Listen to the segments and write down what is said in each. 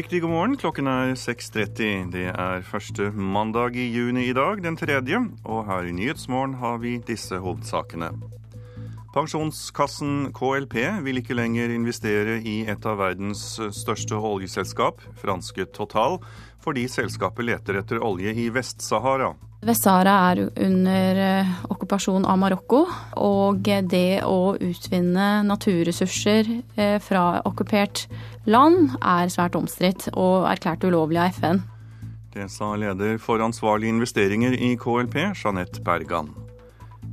Riktig god morgen. Klokken er 6.30. Det er første mandag i juni i dag, den tredje. Og her i Nyhetsmorgen har vi disse hovedsakene. Pensjonskassen KLP vil ikke lenger investere i et av verdens største oljeselskap, franske Total, fordi selskapet leter etter olje i Vest-Sahara. Vest-Sahara er under eh, okkupasjon av Marokko, og det å utvinne naturressurser eh, fra okkupert land er svært omstridt og erklært ulovlig av FN. Det sa leder for ansvarlige investeringer i KLP, Jeanette Bergan.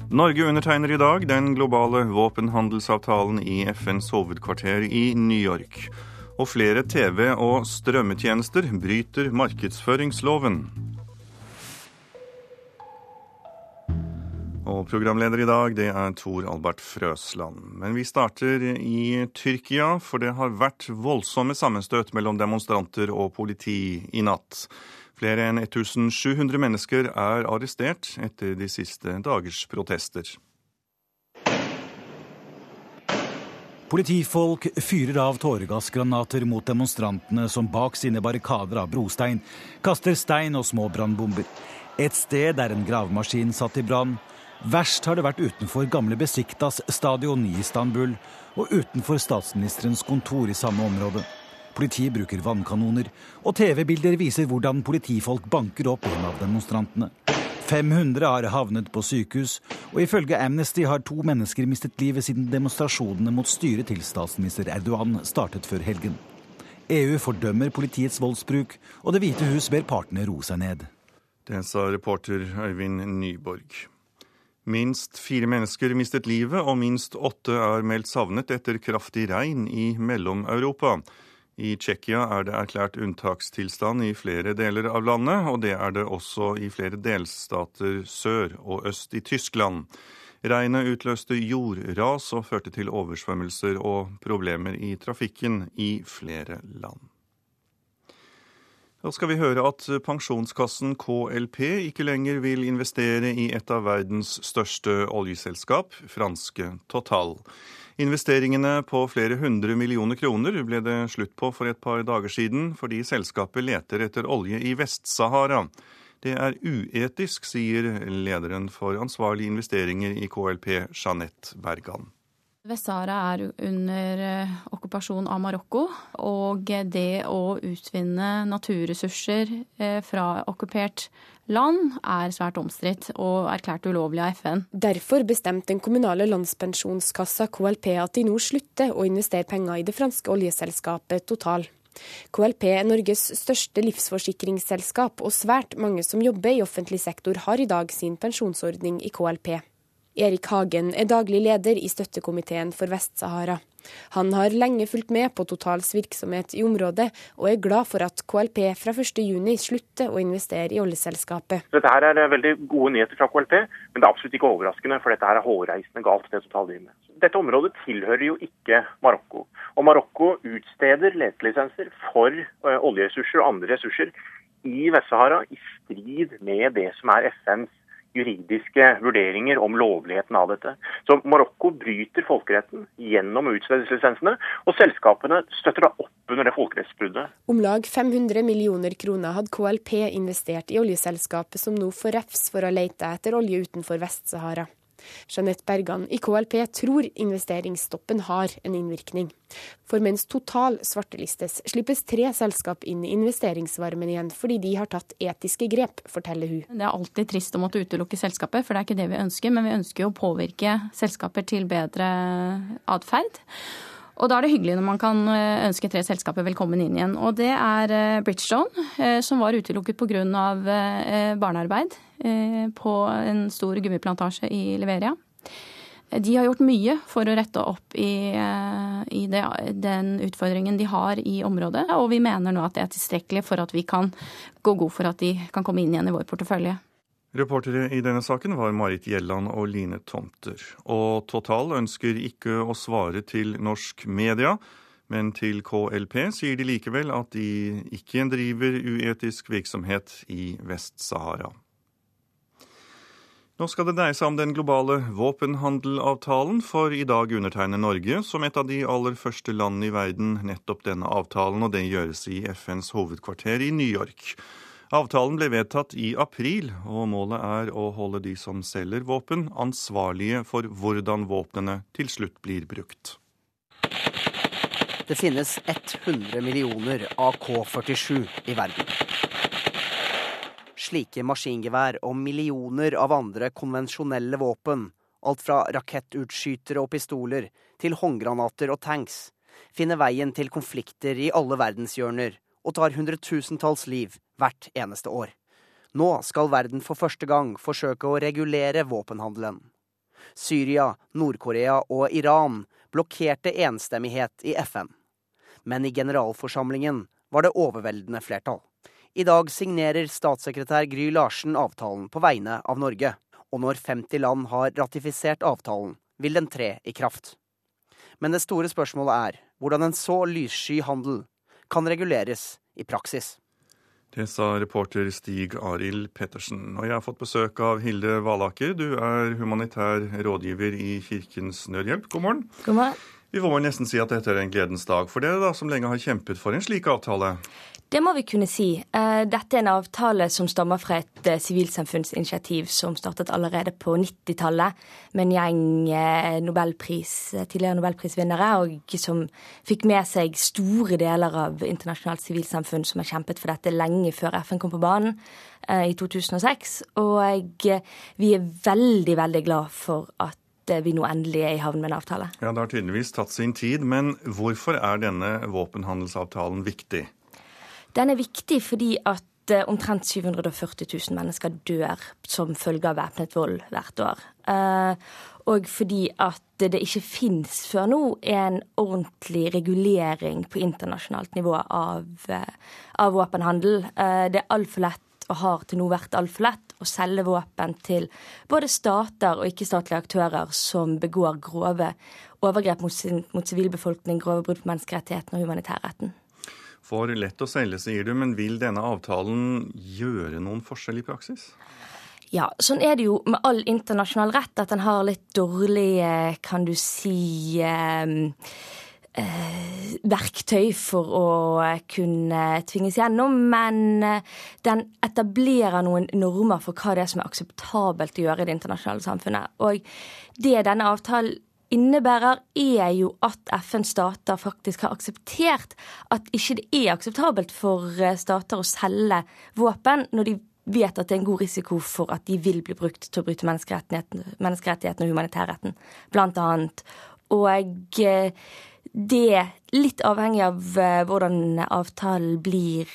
Norge undertegner i dag den globale våpenhandelsavtalen i FNs hovedkvarter i New York. Og flere TV- og strømmetjenester bryter markedsføringsloven. Og programleder i dag, det er Tor Albert Frøsland. Men vi starter i Tyrkia, for det har vært voldsomme sammenstøt mellom demonstranter og politi i natt. Flere enn 1700 mennesker er arrestert etter de siste dagers protester. Politifolk fyrer av tåregassgranater mot demonstrantene som bak sine barrikader av brostein kaster stein og små brannbomber. Et sted er en gravemaskin satt i brann. Verst har det vært utenfor gamle Besiktas stadion i Istanbul og utenfor statsministerens kontor i samme område. Politiet bruker vannkanoner, og TV-bilder viser hvordan politifolk banker opp en av demonstrantene. 500 har havnet på sykehus, og ifølge Amnesty har to mennesker mistet livet siden demonstrasjonene mot styret til statsminister Erdogan startet før helgen. EU fordømmer politiets voldsbruk, og Det hvite hus ber partene roe seg ned. Det sa reporter Øyvind Nyborg. Minst fire mennesker mistet livet, og minst åtte er meldt savnet etter kraftig regn i Mellom-Europa. I Tsjekkia er det erklært unntakstilstand i flere deler av landet, og det er det også i flere delstater sør og øst i Tyskland. Regnet utløste jordras og førte til oversvømmelser og problemer i trafikken i flere land. Da skal vi høre at pensjonskassen KLP ikke lenger vil investere i et av verdens største oljeselskap, franske Total. Investeringene på flere hundre millioner kroner ble det slutt på for et par dager siden, fordi selskapet leter etter olje i Vest-Sahara. Det er uetisk, sier lederen for ansvarlige investeringer i KLP, Jeanette Bergan. Vest-Sahara er under eh, okkupasjon av Marokko, og det å utvinne naturressurser eh, fra okkupert land er svært omstridt og erklært ulovlig av FN. Derfor bestemte den kommunale landspensjonskassa KLP at de nå slutter å investere penger i det franske oljeselskapet Total. KLP er Norges største livsforsikringsselskap, og svært mange som jobber i offentlig sektor har i dag sin pensjonsordning i KLP. Erik Hagen er daglig leder i støttekomiteen for Vest-Sahara. Han har lenge fulgt med på Totals virksomhet i området, og er glad for at KLP fra 1.6 slutter å investere i oljeselskapet. Dette her er veldig gode nyheter fra KLP, men det er absolutt ikke overraskende, for dette her er hårreisende galt. det Total driver med. Dette området tilhører jo ikke Marokko. Og Marokko utsteder letelisenser for eh, oljeressurser og andre ressurser i Vest-Sahara i strid med det som er FNs juridiske vurderinger om lovligheten av dette. Så Marokko bryter folkeretten gjennom utstedelseslisensene, og selskapene støtter da opp under det folkerettsbruddet. Om lag 500 millioner kroner hadde KLP investert i oljeselskapet som nå får refs for å lete etter olje utenfor Vest-Sahara. Jeanette Bergan i KLP tror investeringsstoppen har en innvirkning. For mens Total svartelistes, slippes tre selskap inn i investeringsvarmen igjen, fordi de har tatt etiske grep, forteller hun. Det er alltid trist å måtte utelukke selskaper, for det er ikke det vi ønsker. Men vi ønsker jo å påvirke selskaper til bedre atferd. Og da er det hyggelig når man kan eh, ønske tre selskaper velkommen inn igjen. Og det er eh, Bridgestone, eh, som var utelukket pga. barnearbeid på en stor gummiplantasje i Leveria. De har gjort mye for å rette opp i, i det, den utfordringen de har i området, og vi mener nå at det er tilstrekkelig for at vi kan gå god for at de kan komme inn igjen i vår portefølje. Reportere i denne saken var Marit Gjelland og Line Tomter. Og Total ønsker ikke å svare til norsk media, men til KLP sier de likevel at de ikke driver uetisk virksomhet i Vest-Sahara. Nå skal det dreie seg om den globale våpenhandelavtalen, for i dag undertegner Norge som et av de aller første landene i verden nettopp denne avtalen, og det gjøres i FNs hovedkvarter i New York. Avtalen ble vedtatt i april, og målet er å holde de som selger våpen, ansvarlige for hvordan våpnene til slutt blir brukt. Det finnes 100 millioner AK-47 i verden slike maskingevær og millioner av andre konvensjonelle våpen, alt fra rakettutskytere og pistoler til håndgranater og tanks, finner veien til konflikter i alle verdenshjørner og tar hundretusentalls liv hvert eneste år. Nå skal verden for første gang forsøke å regulere våpenhandelen. Syria, Nord-Korea og Iran blokkerte enstemmighet i FN. Men i generalforsamlingen var det overveldende flertall. I dag signerer statssekretær Gry Larsen avtalen på vegne av Norge. Og når 50 land har ratifisert avtalen, vil den tre i kraft. Men det store spørsmålet er hvordan en så lyssky handel kan reguleres i praksis. Det sa reporter Stig Arild Pettersen. Og jeg har fått besøk av Hilde Valaker. Du er humanitær rådgiver i Kirkens Nødhjelp. God morgen. God morgen. Vi får nesten si at dette er en gledens dag for dere, da, som lenge har kjempet for en slik avtale. Det må vi kunne si. Eh, dette er en avtale som stammer fra et eh, sivilsamfunnsinitiativ som startet allerede på 90-tallet med en gjeng eh, Nobelpris, tidligere nobelprisvinnere, og som fikk med seg store deler av internasjonalt sivilsamfunn som har kjempet for dette lenge før FN kom på banen i 2006. Og vi er veldig, veldig glad for at vi nå endelig er i havn med en avtale. Ja, Det har tydeligvis tatt sin tid, men hvorfor er denne våpenhandelsavtalen viktig? Den er viktig fordi at eh, omtrent 740 000 mennesker dør som følge av væpnet vold hvert år. Eh, og fordi at det ikke fins før nå en ordentlig regulering på internasjonalt nivå av, eh, av våpenhandel. Det er altfor lett, og har til nå vært altfor lett, å selge våpen til både stater og ikke-statlige aktører som begår grove overgrep mot, mot sivilbefolkning, grove brudd på menneskerettighetene og humanitærretten for lett å selge, sier du, men vil denne avtalen gjøre noen forskjell i praksis? Ja, sånn er det jo med all internasjonal rett, at den har litt dårlige, kan du si eh, eh, verktøy for å kunne tvinges gjennom. Men eh, den etablerer noen normer for hva det er som er akseptabelt å gjøre i det internasjonale samfunnet. Og det denne avtalen innebærer, er jo at FN-stater faktisk har akseptert at ikke det er akseptabelt for eh, stater å selge våpen når de vet at det er en god risiko for at de vil bli brukt til å bryte menneskerettighetene, menneskerettigheten og humanitærretten, blant annet. Og eh, det, litt avhengig av eh, hvordan avtalen blir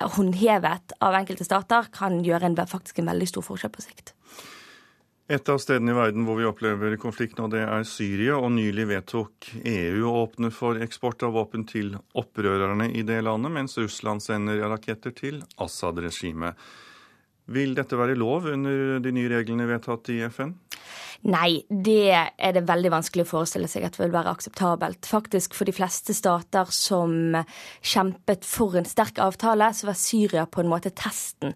håndhevet av enkelte stater, kan gjøre en, faktisk en veldig stor forskjell på sikt. Et av stedene i verden hvor vi opplever konflikt nå, det er Syria. Og nylig vedtok EU å åpne for eksport av våpen til opprørerne i det landet, mens Russland sender raketter til Assad-regimet. Vil dette være lov under de nye reglene vedtatt i FN? Nei, det er det veldig vanskelig å forestille seg at det vil være akseptabelt. Faktisk for de fleste stater som kjempet for en sterk avtale, så var Syria på en måte testen.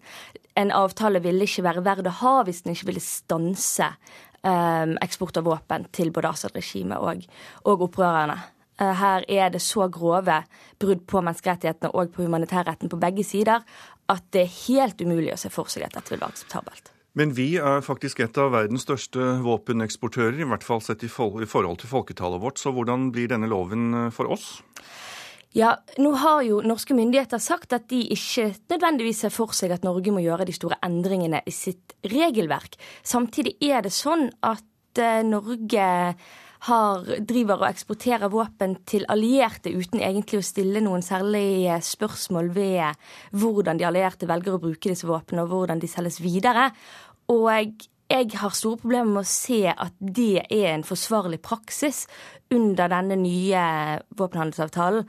En avtale ville ikke være verd å ha hvis den ikke ville stanse um, eksport av våpen til både Assad-regimet og, og opprørerne. Uh, her er det så grove brudd på menneskerettighetene og på humanitærretten på begge sider at det er helt umulig å se for seg at dette vil være akseptabelt. Men vi er faktisk et av verdens største våpeneksportører, i hvert fall sett i forhold til folketallet vårt. Så hvordan blir denne loven eh, for oss? Ja, nå har jo norske myndigheter sagt at de ikke nødvendigvis ser for seg at Norge må gjøre de store endringene i sitt regelverk. Samtidig er det sånn at eh, Norge har, driver og eksporterer våpen til allierte uten egentlig å stille noen særlige spørsmål ved hvordan de allierte velger å bruke disse våpnene, og hvordan de selges videre. Og jeg har store problemer med å se at det er en forsvarlig praksis under denne nye våpenhandelsavtalen.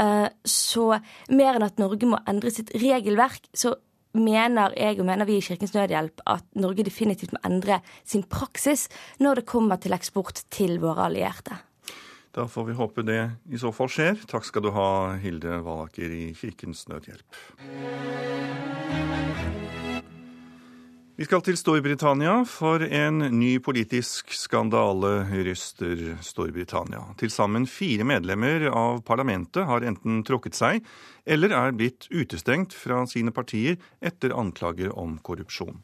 Eh, så mer enn at Norge må endre sitt regelverk, så mener jeg og mener vi i Kirkens Nødhjelp at Norge definitivt må endre sin praksis når det kommer til eksport til våre allierte. Da får vi håpe det i så fall skjer. Takk skal du ha, Hilde Valaker i Kirkens Nødhjelp. Vi skal til Storbritannia, for en ny politisk skandale ryster Storbritannia. Til sammen fire medlemmer av parlamentet har enten trukket seg eller er blitt utestengt fra sine partier etter anklager om korrupsjon.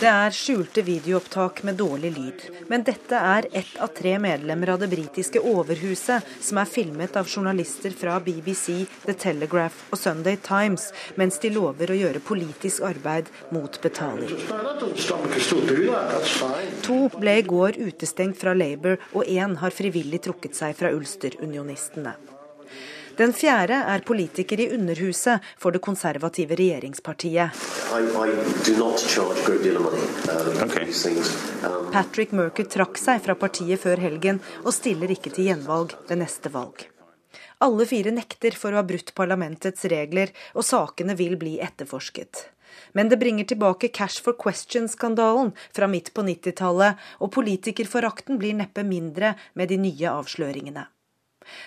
Det er skjulte videoopptak med dårlig lyd, men dette er ett av tre medlemmer av det britiske overhuset som er filmet av journalister fra BBC, The Telegraph og Sunday Times mens de lover å gjøre politisk arbeid mot betaling. To ble i går utestengt fra Labour, og én har frivillig trukket seg fra Ulster-unionistene. Den fjerde er politiker i Underhuset for det konservative regjeringspartiet. Um, um, Patrick Merker trakk seg fra partiet før helgen, og stiller ikke til gjenvalg ved neste valg. Alle fire nekter for å ha brutt parlamentets regler, og sakene vil bli etterforsket. Men det bringer tilbake Cash for Question-skandalen fra midt på 90-tallet, og politikerforakten blir neppe mindre med de nye avsløringene.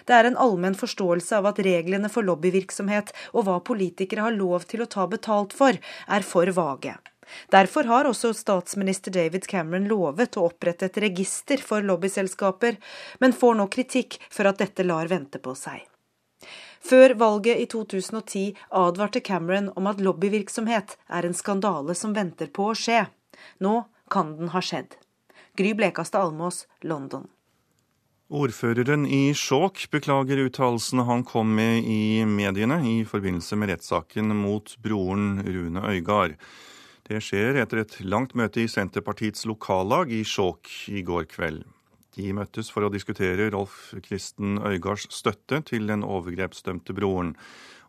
Det er en allmenn forståelse av at reglene for lobbyvirksomhet og hva politikere har lov til å ta betalt for, er for vage. Derfor har også statsminister David Cameron lovet å opprette et register for lobbyselskaper, men får nå kritikk for at dette lar vente på seg. Før valget i 2010 advarte Cameron om at lobbyvirksomhet er en skandale som venter på å skje. Nå kan den ha skjedd. Gry Blekastad Almås, London. Ordføreren i Skjåk beklager uttalelsene han kom med i mediene i forbindelse med rettssaken mot broren Rune Øygard. Det skjer etter et langt møte i Senterpartiets lokallag i Skjåk i går kveld. De møttes for å diskutere Rolf Kristen Øygards støtte til den overgrepsdømte broren.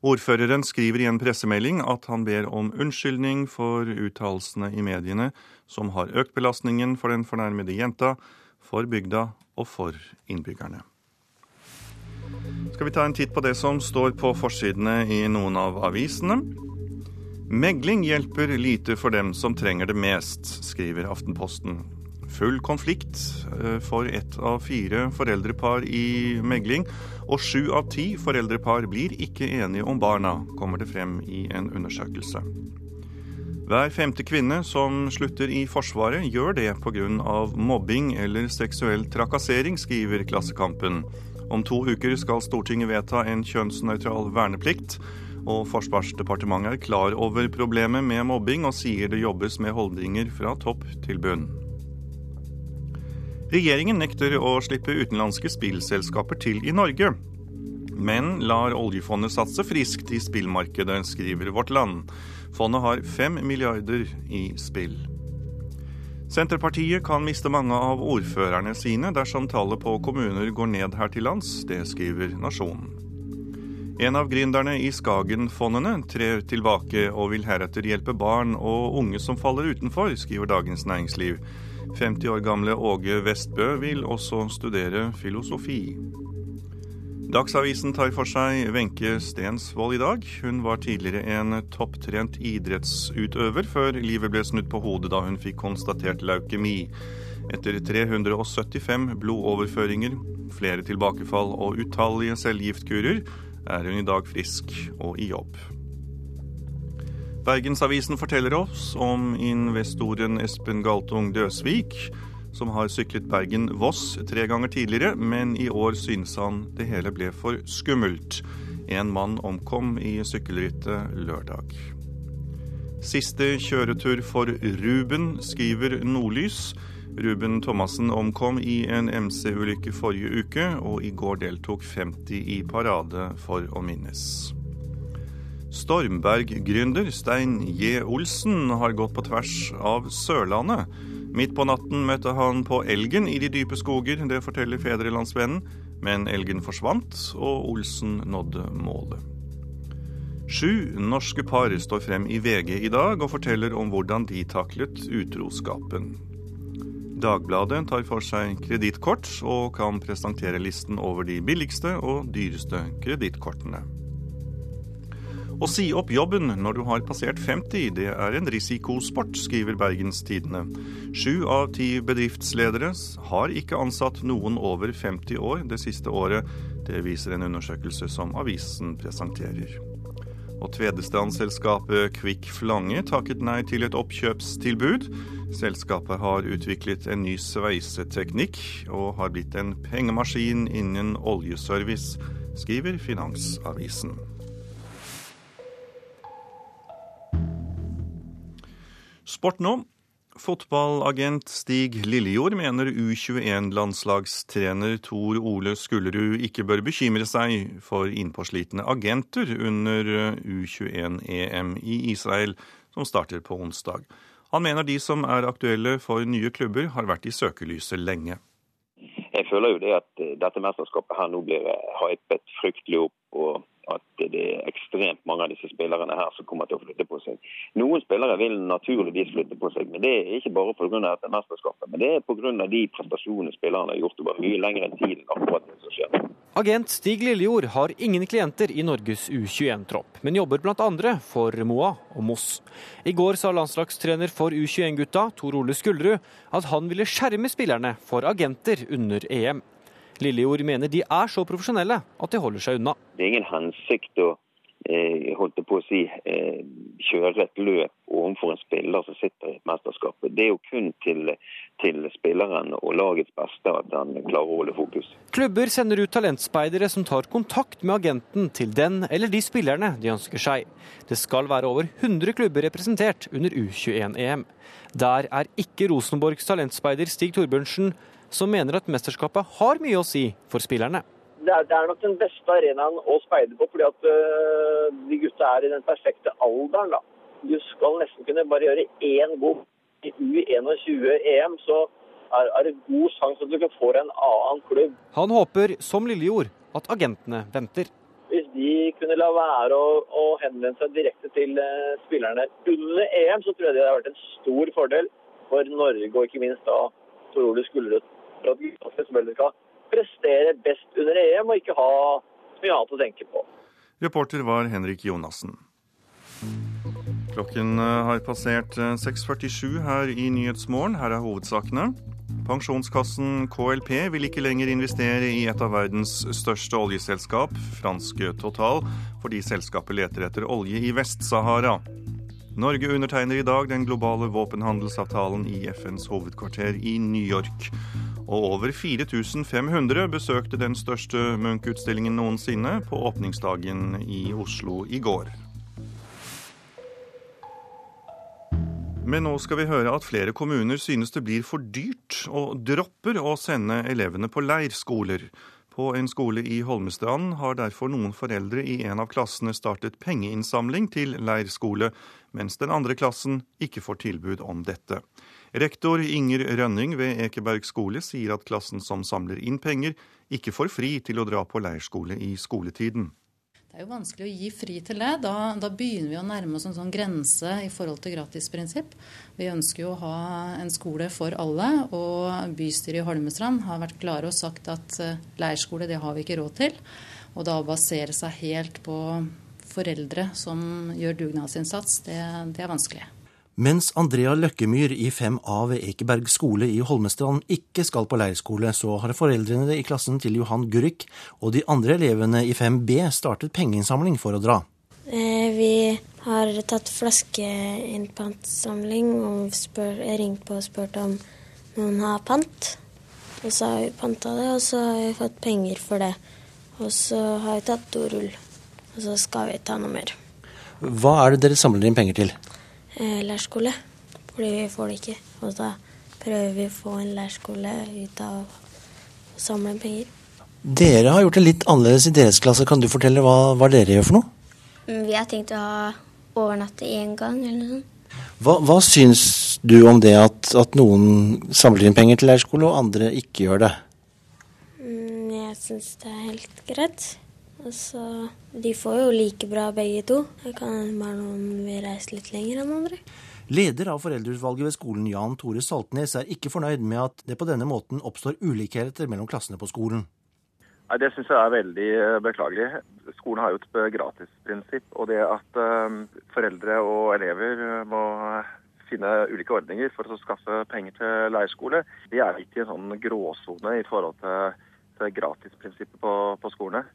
Ordføreren skriver i en pressemelding at han ber om unnskyldning for uttalelsene i mediene som har økt belastningen for den fornærmede jenta, for bygda og for innbyggerne. Skal vi ta en titt på det som står på forsidene i noen av avisene? Megling hjelper lite for dem som trenger det mest, skriver Aftenposten. Full konflikt eh, for ett av fire foreldrepar i megling, og sju av ti foreldrepar blir ikke enige om barna, kommer det frem i en undersøkelse. Hver femte kvinne som slutter i Forsvaret, gjør det pga. mobbing eller seksuell trakassering, skriver Klassekampen. Om to uker skal Stortinget vedta en kjønnsnøytral verneplikt. Og Forsvarsdepartementet er klar over problemet med mobbing, og sier det jobbes med holdninger fra topp til bunn. Regjeringen nekter å slippe utenlandske spillselskaper til i Norge. Men lar oljefondet satse friskt i spillmarkedet, skriver Vårt Land. Fondet har fem milliarder i spill. Senterpartiet kan miste mange av ordførerne sine dersom tallet på kommuner går ned her til lands. Det skriver Nasjonen. En av gründerne i Skagen-fondene trer tilbake og vil heretter hjelpe barn og unge som faller utenfor, skriver Dagens Næringsliv. 50 år gamle Åge Vestbø vil også studere filosofi. Dagsavisen tar for seg Wenche Stensvold i dag. Hun var tidligere en topptrent idrettsutøver, før livet ble snudd på hodet da hun fikk konstatert leukemi. Etter 375 blodoverføringer, flere tilbakefall og utallige cellegiftkurer er hun i dag frisk og i jobb. Bergensavisen forteller oss om investoren Espen Galtung Døsvik som har syklet Bergen-Voss tre ganger tidligere, men i år synes han det hele ble for skummelt. En mann omkom i sykkelrittet lørdag. Siste kjøretur for Ruben, skriver Nordlys. Ruben Thomassen omkom i en MC-ulykke forrige uke, og i går deltok 50 i parade for å minnes. Stormberg-gründer Stein J. Olsen har gått på tvers av Sørlandet. Midt på natten møtte han på elgen i de dype skoger, det forteller Fedrelandsvennen. Men elgen forsvant, og Olsen nådde målet. Sju norske par står frem i VG i dag og forteller om hvordan de taklet utroskapen. Dagbladet tar for seg kredittkort og kan presentere listen over de billigste og dyreste kredittkortene. Å si opp jobben når du har passert 50, det er en risikosport, skriver Bergens Tidende. Sju av ti bedriftsledere har ikke ansatt noen over 50 år det siste året. Det viser en undersøkelse som avisen presenterer. Og tvedestrandsselskapet Kvikk Flange takket nei til et oppkjøpstilbud. Selskapet har utviklet en ny sveiseteknikk og har blitt en pengemaskin innen oljeservice, skriver Finansavisen. Sport nå. Fotballagent Stig Lillejord mener U21-landslagstrener Tor Ole Skullerud ikke bør bekymre seg for innpåslitne agenter under U21-EM i Israel, som starter på onsdag. Han mener de som er aktuelle for nye klubber, har vært i søkelyset lenge. Jeg føler jo det at dette mesterskapet her nå blir hypet fryktelig opp. og at det er ekstremt mange av disse spillerne her som kommer til å flytte på seg. Noen spillere vil naturligvis flytte på seg, men det er ikke bare pga. mesterskapet. Men det er pga. de prestasjonene spillerne har gjort over mye lengre tid enn akkurat det som skjer. Agent Stig Lillejord har ingen klienter i Norges U21-tropp, men jobber bl.a. for Moa og Moss. I går sa landslagstrener for U21-gutta, Tor Ole Skullerud, at han ville skjerme spillerne for agenter under EM. Lillejord mener de er så profesjonelle at de holder seg unna. Det er ingen hensikt å eh, holdt på å si, eh, kjøre et løp overfor en spiller som sitter i et mesterskap. Det er jo kun til, til spilleren og lagets beste at han klarer å holde fokus. Klubber sender ut talentspeidere som tar kontakt med agenten til den eller de spillerne de ønsker seg. Det skal være over 100 klubber representert under U21-EM. Der er ikke Rosenborgs talentspeider Stig Torbjørnsen som mener at mesterskapet har mye å si for spillerne. Det er, det er nok den beste arenaen å speide på, fordi at uh, de gutta er i den perfekte alderen. da. Du skal nesten kunne bare gjøre én god i U21-EM, så er, er, det god sjanse at du kan få deg en annen klubb. Han håper, som Lillejord, at agentene venter. Hvis de kunne la være å, å henvende seg direkte til uh, spillerne under EM, så tror jeg det hadde vært en stor fordel for Norge, og ikke minst da Tor Ole Skullerud for at gutta selvfølgelig skal prestere best under EM og ikke ha mye annet å tenke på. Reporter var Henrik Jonassen. Klokken har passert 6.47 her i Nyhetsmorgen. Her er hovedsakene. Pensjonskassen KLP vil ikke lenger investere i et av verdens største oljeselskap, franske Total, fordi selskapet leter etter olje i Vest-Sahara. Norge undertegner i dag den globale våpenhandelsavtalen i FNs hovedkvarter i New York. Og over 4500 besøkte den største Munch-utstillingen noensinne på åpningsdagen i Oslo i går. Men nå skal vi høre at flere kommuner synes det blir for dyrt, og dropper å sende elevene på leirskoler. På en skole i Holmestrand har derfor noen foreldre i en av klassene startet pengeinnsamling til leirskole, mens den andre klassen ikke får tilbud om dette. Rektor Inger Rønning ved Ekeberg skole sier at klassen som samler inn penger, ikke får fri til å dra på leirskole i skoletiden. Det er jo vanskelig å gi fri til det. Da, da begynner vi å nærme oss en sånn grense i forhold til gratisprinsipp. Vi ønsker jo å ha en skole for alle, og bystyret i Holmestrand har vært klare og sagt at eh, leirskole det har vi ikke råd til. Og da å basere seg helt på foreldre som gjør dugnadsinnsats, det, det er vanskelig. Mens Andrea Løkkemyr i 5A ved Ekeberg skole i Holmestrand ikke skal på leirskole, så har foreldrene i klassen til Johan Gurrik og de andre elevene i 5B startet pengeinnsamling for å dra. Eh, vi har tatt flaskeinnpantsamling og spør, ringt på og spurt om noen har pant. Og så har vi panta det, og så har vi fått penger for det. Og så har vi tatt dorull. Og så skal vi ta noe mer. Hva er det dere samler inn penger til? Eh, leirskole. Fordi vi får det ikke. Og da prøver vi å få en leirskole ut av å samle penger. Dere har gjort det litt annerledes i deres klasse. Kan du fortelle hva, hva dere gjør for noe? Vi har tenkt å ha overnatte én gang eller noe sånt. Hva, hva syns du om det at, at, noen samler inn penger til leirskole, og andre ikke gjør det? Mm, jeg syns det er helt greit. Altså, de får jo like bra begge to. Det kan bare noen vil reise litt lenger enn andre. Leder av foreldreutvalget ved skolen, Jan Tore Saltnes, er ikke fornøyd med at det på denne måten oppstår ulikheter mellom klassene på skolen. Nei, Det syns jeg er veldig eh, beklagelig. Skolen har jo et eh, gratisprinsipp. Og det at um, foreldre og elever må finne ulike ordninger for å skaffe penger til leirskole, det er ikke en sånn gråsone i forhold til, til gratisprinsippet på, på skolene.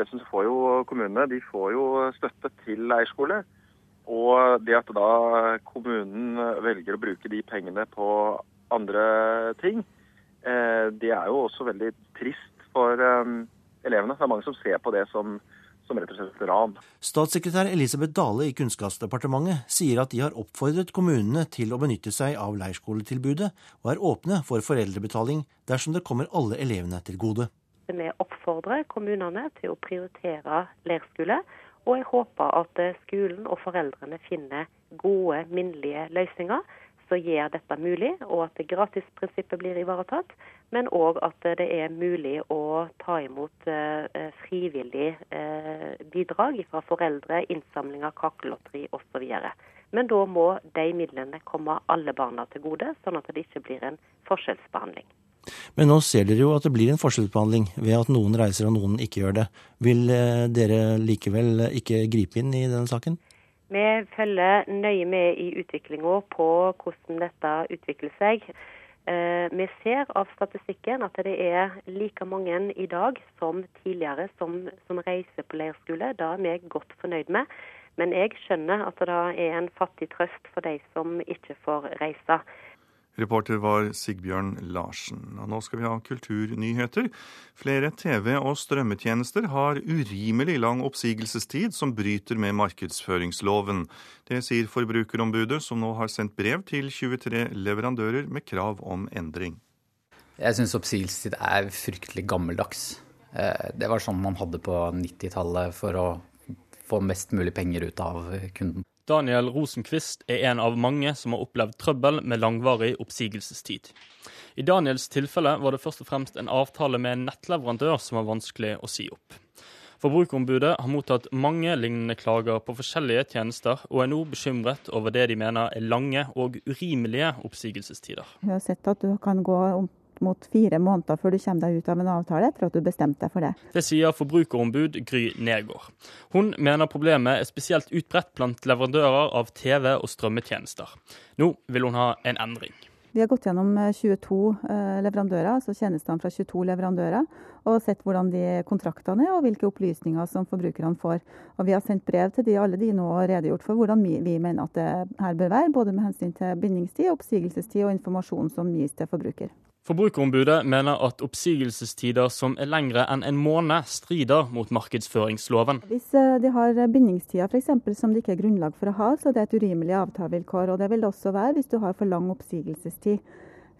Dessuten får jo kommunene de får jo støtte til leirskole. Og det at da kommunen velger å bruke de pengene på andre ting, det er jo også veldig trist for um, elevene. Det er mange som ser på det som, som ran. Statssekretær Elisabeth Dale i Kunnskapsdepartementet sier at de har oppfordret kommunene til å benytte seg av leirskoletilbudet, og er åpne for foreldrebetaling dersom det kommer alle elevene til gode. Vi oppfordrer kommunene til å prioritere leirskole, og jeg håper at skolen og foreldrene finner gode, minnelige løsninger som gjør dette mulig, og at gratisprinsippet blir ivaretatt men òg at det er mulig å ta imot eh, frivillig eh, bidrag fra foreldre, innsamling av kakelotteri osv. Men da må de midlene komme alle barna til gode, sånn at det ikke blir en forskjellsbehandling. Men nå ser dere jo at det blir en forskjellsbehandling ved at noen reiser og noen ikke gjør det. Vil eh, dere likevel ikke gripe inn i denne saken? Vi følger nøye med i utviklinga på hvordan dette utvikler seg. Eh, vi ser av statistikken at det er like mange i dag som tidligere som, som reiser på leirskole. Det er vi godt fornøyd med. Men jeg skjønner at det er en fattig trøst for de som ikke får reise. Reporter var Sigbjørn Larsen. Og nå skal vi ha kulturnyheter. Flere TV- og strømmetjenester har urimelig lang oppsigelsestid som bryter med markedsføringsloven. Det sier Forbrukerombudet, som nå har sendt brev til 23 leverandører med krav om endring. Jeg syns oppsigelsestid er fryktelig gammeldags. Eh, det var sånn man hadde på 90-tallet for å få mest mulig penger ut av kunden. Daniel Rosenquist er en av mange som har opplevd trøbbel med langvarig oppsigelsestid. I Daniels tilfelle var det først og fremst en avtale med en nettleverandør som var vanskelig å si opp. Forbrukerombudet har mottatt mange lignende klager på forskjellige tjenester, og er nå bekymret over det de mener er lange og urimelige oppsigelsestider. Vi har sett at du kan gå mot fire måneder før du kommer deg ut av en avtale etter at du bestemte deg for det. Det sier forbrukerombud Gry Nergård. Hun mener problemet er spesielt utbredt blant leverandører av TV- og strømmetjenester. Nå vil hun ha en endring. Vi har gått gjennom 22 eh, eh, leverandører, altså tjenestene fra 22 leverandører, og sett hvordan de kontraktene er og hvilke opplysninger som forbrukerne får. Og Vi har sendt brev til de, alle de nå og redegjort for hvordan vi, vi mener at det her bør være, både med hensyn til bindingstid, oppsigelsestid og informasjon som gis til forbruker. Forbrukerombudet mener at oppsigelsestider som er lengre enn en måned, strider mot markedsføringsloven. Hvis eh, de har bindingstider f.eks. som det ikke er grunnlag for å ha, så det er et urimelig avtalevilkår. Og det vil det også være hvis du har for lang oppsigelsestid.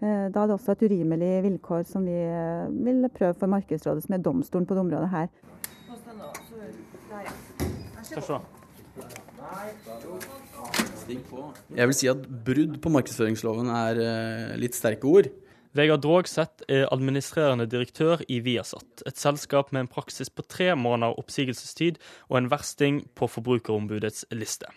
Eh, da er det også et urimelig vilkår som vi eh, vil prøve for Markedsrådet, som er domstolen på det området her. Jeg vil si at brudd på markedsføringsloven er litt sterke ord. Vegard Drogseth er administrerende direktør i Viasat, et selskap med en praksis på tre måneder oppsigelsestid og en versting på Forbrukerombudets liste.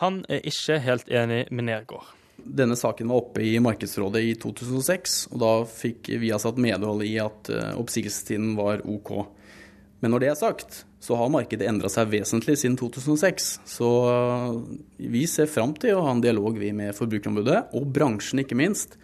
Han er ikke helt enig med Nergård. Denne saken var oppe i Markedsrådet i 2006, og da fikk Viasat medhold i at eh, oppsigelsestiden var OK. Men når det er sagt, så har markedet endra seg vesentlig siden 2006. Så eh, vi ser fram til å ha en dialog med Forbrukerombudet, og bransjen ikke minst,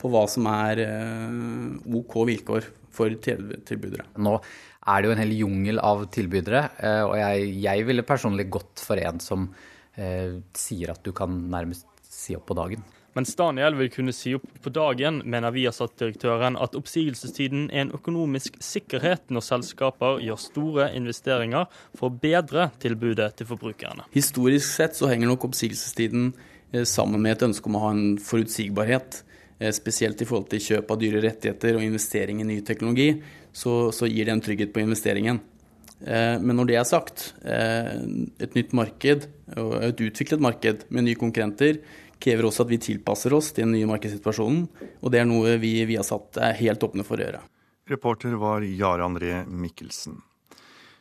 på hva som er eh, OK vilkår for tilbydere. Nå er det jo en hel jungel av tilbydere, eh, og jeg, jeg ville personlig gått for en som eh, sier at du kan nærmest si opp på dagen. Mens Daniel vil kunne si opp på dagen, mener Viasat-direktøren at oppsigelsestiden er en økonomisk sikkerhet når selskaper gjør store investeringer for å bedre tilbudet til forbrukerne. Historisk sett så henger nok oppsigelsestiden eh, sammen med et ønske om å ha en forutsigbarhet. Eh, spesielt i forhold til kjøp av dyre rettigheter og investering i ny teknologi, så, så gir det en trygghet på investeringen. Eh, men når det er sagt, eh, et nytt marked og et utviklet marked med nye konkurrenter krever også at vi tilpasser oss til den nye markedssituasjonen, og det er noe vi, har satt er helt åpne for å gjøre. Reporter var Jare André Mikkelsen.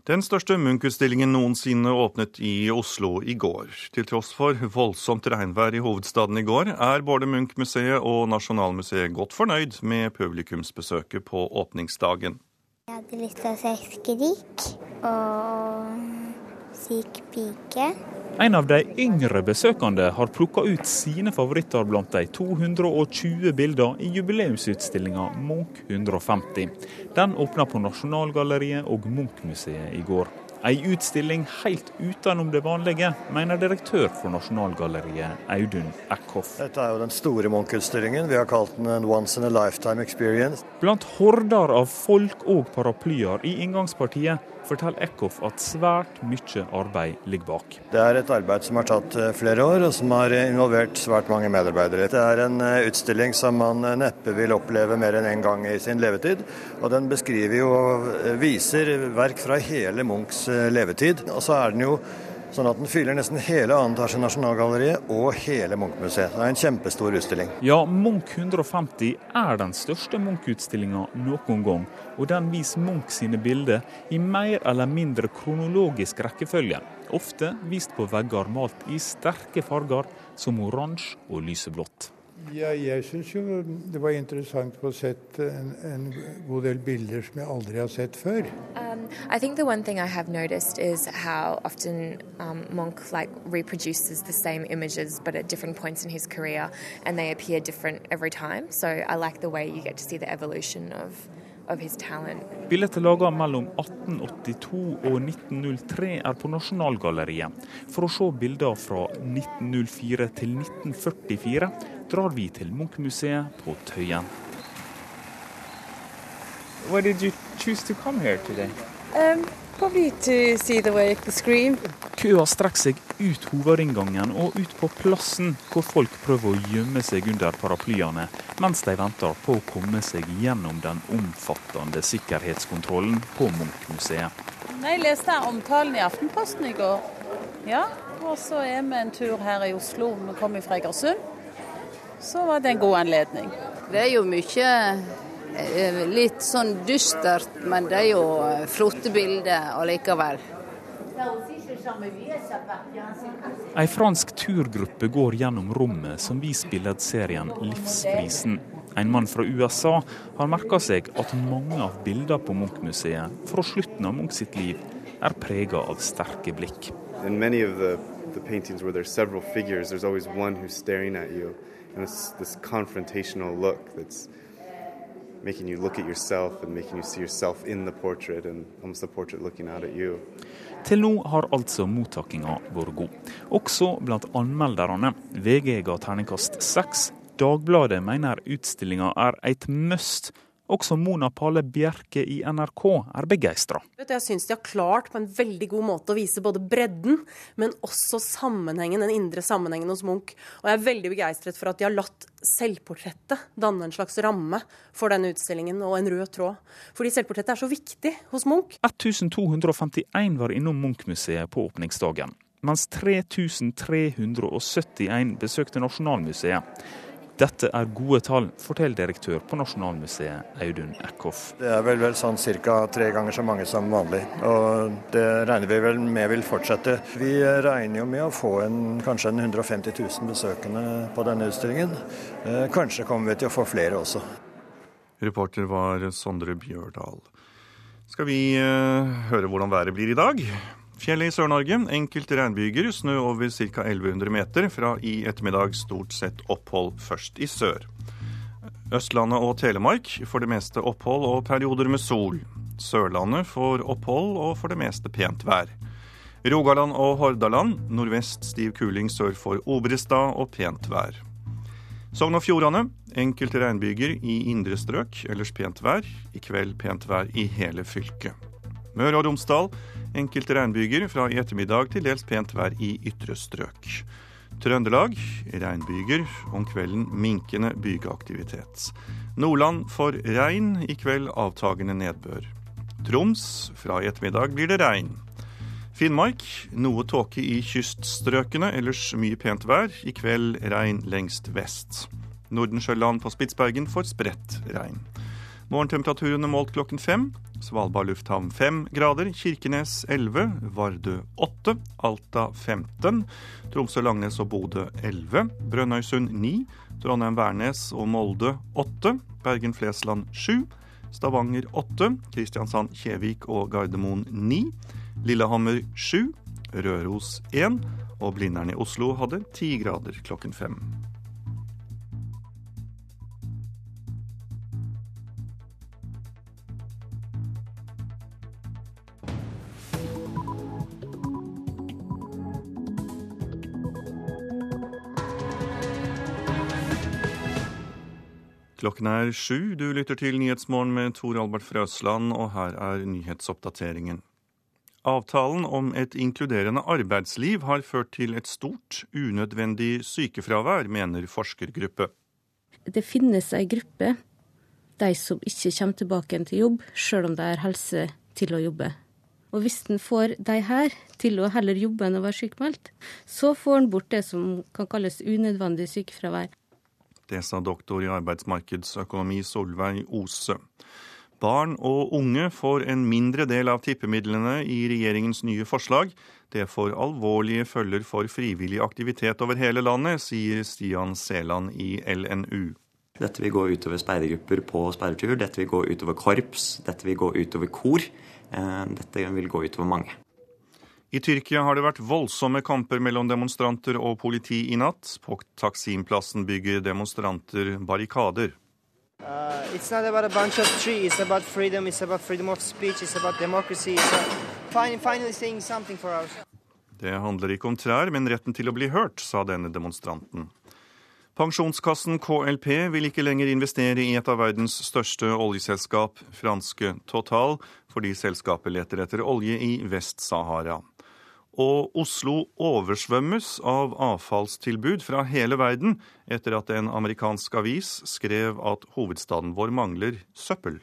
Den største Munch-utstillingen noensinne åpnet i Oslo i går. Til tross for voldsomt regnvær i hovedstaden i går, er både Munch-museet og Nasjonalmuseet godt fornøyd med publikumsbesøket på åpningsdagen. Jeg hadde lyst til å se Skrik og Syk pike. En av de yngre besøkende har plukka ut sine favoritter blant de 220 bilder i jubileumsutstillinga Munch 150. Den åpna på Nasjonalgalleriet og Munch-museet i går. Ei utstilling helt utenom det vanlige, mener direktør for Nasjonalgalleriet, Audun Eckhoff. Dette er jo den store Munch-utstillingen. Vi har kalt den en once in a lifetime experience. Blant horder av folk og paraplyer i inngangspartiet forteller Eckhoff at svært mye arbeid ligger bak. Det er et arbeid som har tatt eh, flere år, og som har involvert svært mange medarbeidere. Det er en eh, utstilling som man eh, neppe vil oppleve mer enn én en gang i sin levetid. Og den beskriver jo viser verk fra hele Munchs levetid. Og så er den jo Sånn at den fyller nesten hele 2. etasje Nasjonalgalleriet og hele Munch-museet. Det er en kjempestor utstilling. Ja, Munch 150 er den største Munch-utstillinga noen gang. Og den viser Munch sine bilder i mer eller mindre kronologisk rekkefølge. Ofte vist på vegger malt i sterke farger som oransje og lyseblått. Ja, jeg syns jo det var interessant å få sett en, en, god del bilder som jeg aldri har sett før. Um, I think the one thing I have noticed is how often um, Monk like reproduces the same images but at different points in his career and they appear different every time. So I like the way you get to see the evolution of Bildet laga mellom 1882 og 1903 er på Nasjonalgalleriet. For å se bilder fra 1904 til 1944 drar vi til Munchmuseet på Tøyen. Why did you choose to come here today? Um, probably to see the way the scream. Køa strekker seg ut hovedinngangen og ut på plassen, hvor folk prøver å gjemme seg under paraplyene, mens de venter på å komme seg gjennom den omfattende sikkerhetskontrollen på Munch-museet. Jeg leste omtalen i Aftenposten i går. Ja, og så er vi en tur her i Oslo. Vi kommer fra Egersund. Så var det en god anledning. Det er jo mye eh, litt sånn dystert, men det er jo eh, flotte bilder allikevel. Ei fransk turgruppe går gjennom rommet som viser billedserien Livsprisen. En mann fra USA har merka seg at mange av bildene på Munch-museet fra slutten av Munch sitt liv er prega av sterke blikk. In many of the, the paintings where there's several figures, there's always one who's staring at you. And this, this confrontational look that's making you look at yourself and making you see yourself in the portrait and almost the portrait looking out at you. Til nå har altså mottakinga vært god, også blant anmelderne. VG ga terningkast seks. Dagbladet mener utstillinga er et must også Mona Pale Bjerke i NRK er begeistra. Jeg syns de har klart på en veldig god måte å vise både bredden, men også sammenhengen, den indre sammenhengen hos Munch. Og jeg er veldig begeistret for at de har latt selvportrettet danne en slags ramme for denne utstillingen, og en rød tråd. Fordi selvportrettet er så viktig hos Munch. 1251 var innom Munch-museet på åpningsdagen, mens 3371 besøkte Nasjonalmuseet. Dette er gode tall, forteller direktør på Nasjonalmuseet Audun Eckhoff. Det er vel, vel sånn ca. tre ganger så mange som vanlig, og det regner vi vel med vil fortsette. Vi regner jo med å få en, kanskje en 150 000 besøkende på denne utstillingen. Eh, kanskje kommer vi til å få flere også. Reporter var Sondre Bjørdal. Skal vi uh, høre hvordan været blir i dag? Fjellet i Sør-Norge. Enkelte regnbyger. Snø over ca. 1100 meter. Fra i ettermiddag stort sett opphold først i sør. Østlandet og Telemark for det meste opphold og perioder med sol. Sørlandet får opphold og for det meste pent vær. Rogaland og Hordaland nordvest stiv kuling sør for Obrestad og pent vær. Sogn og Fjordane enkelte regnbyger i indre strøk, ellers pent vær. I kveld pent vær i hele fylket. Møre og Romsdal Enkelte regnbyger fra i ettermiddag til dels pent vær i ytre strøk. Trøndelag regnbyger, om kvelden minkende bygeaktivitet. Nordland får regn, i kveld avtagende nedbør. Troms fra i ettermiddag blir det regn. Finnmark noe tåke i kyststrøkene, ellers mye pent vær. I kveld regn lengst vest. Nordensjøland på Spitsbergen får spredt regn. Morgentemperaturene målt klokken fem. Svalbard lufthavn 5 grader, Kirkenes 11, Vardø 8, Alta 15, Tromsø-Langnes og Bodø 11, Brønnøysund 9, Trondheim-Værnes og Molde 8, Bergen-Flesland 7, Stavanger 8, Kristiansand-Kjevik og Gardermoen 9, Lillehammer 7, Røros 1 og Blindern i Oslo hadde 10 grader klokken fem. Klokken er sju. Du lytter til Nyhetsmorgen med Tor Albert Frøsland, og her er nyhetsoppdateringen. Avtalen om et inkluderende arbeidsliv har ført til et stort, unødvendig sykefravær, mener forskergruppe. Det finnes ei gruppe, de som ikke kommer tilbake til jobb, sjøl om de har helse til å jobbe. Og hvis en får de her til å heller jobbe enn å være sykemeldt, så får en bort det som kan kalles unødvendig sykefravær. Det sa doktor i arbeidsmarkedsøkonomi Solveig Ose. Barn og unge får en mindre del av tippemidlene i regjeringens nye forslag. Det får alvorlige følger for frivillig aktivitet over hele landet, sier Stian Seland i LNU. Dette vil gå utover speidergrupper på speidertur, dette vil gå utover korps, dette vil gå utover kor. Eh, dette vil gå utover mange. I Tyrkia har det vært voldsomme kamper mellom demonstranter og politi i natt. På Taksimplassen bygger demonstranter barrikader. Uh, it's not about a bunch of trees. It's about freedom. It's about freedom of speech. It's about democracy. It's finally, finally saying something for us. Det handler ikke om trær, men retten til å bli hørt, sa denne demonstranten. Pensjonskassen KLP vil ikke lenger investere i et av verdens største oljeselskap, franske Total, fordi selskapet leter etter olje i Vest-Sahara og Oslo oversvømmes av avfallstilbud fra hele verden etter at en amerikansk avis skrev at hovedstaden vår mangler søppel.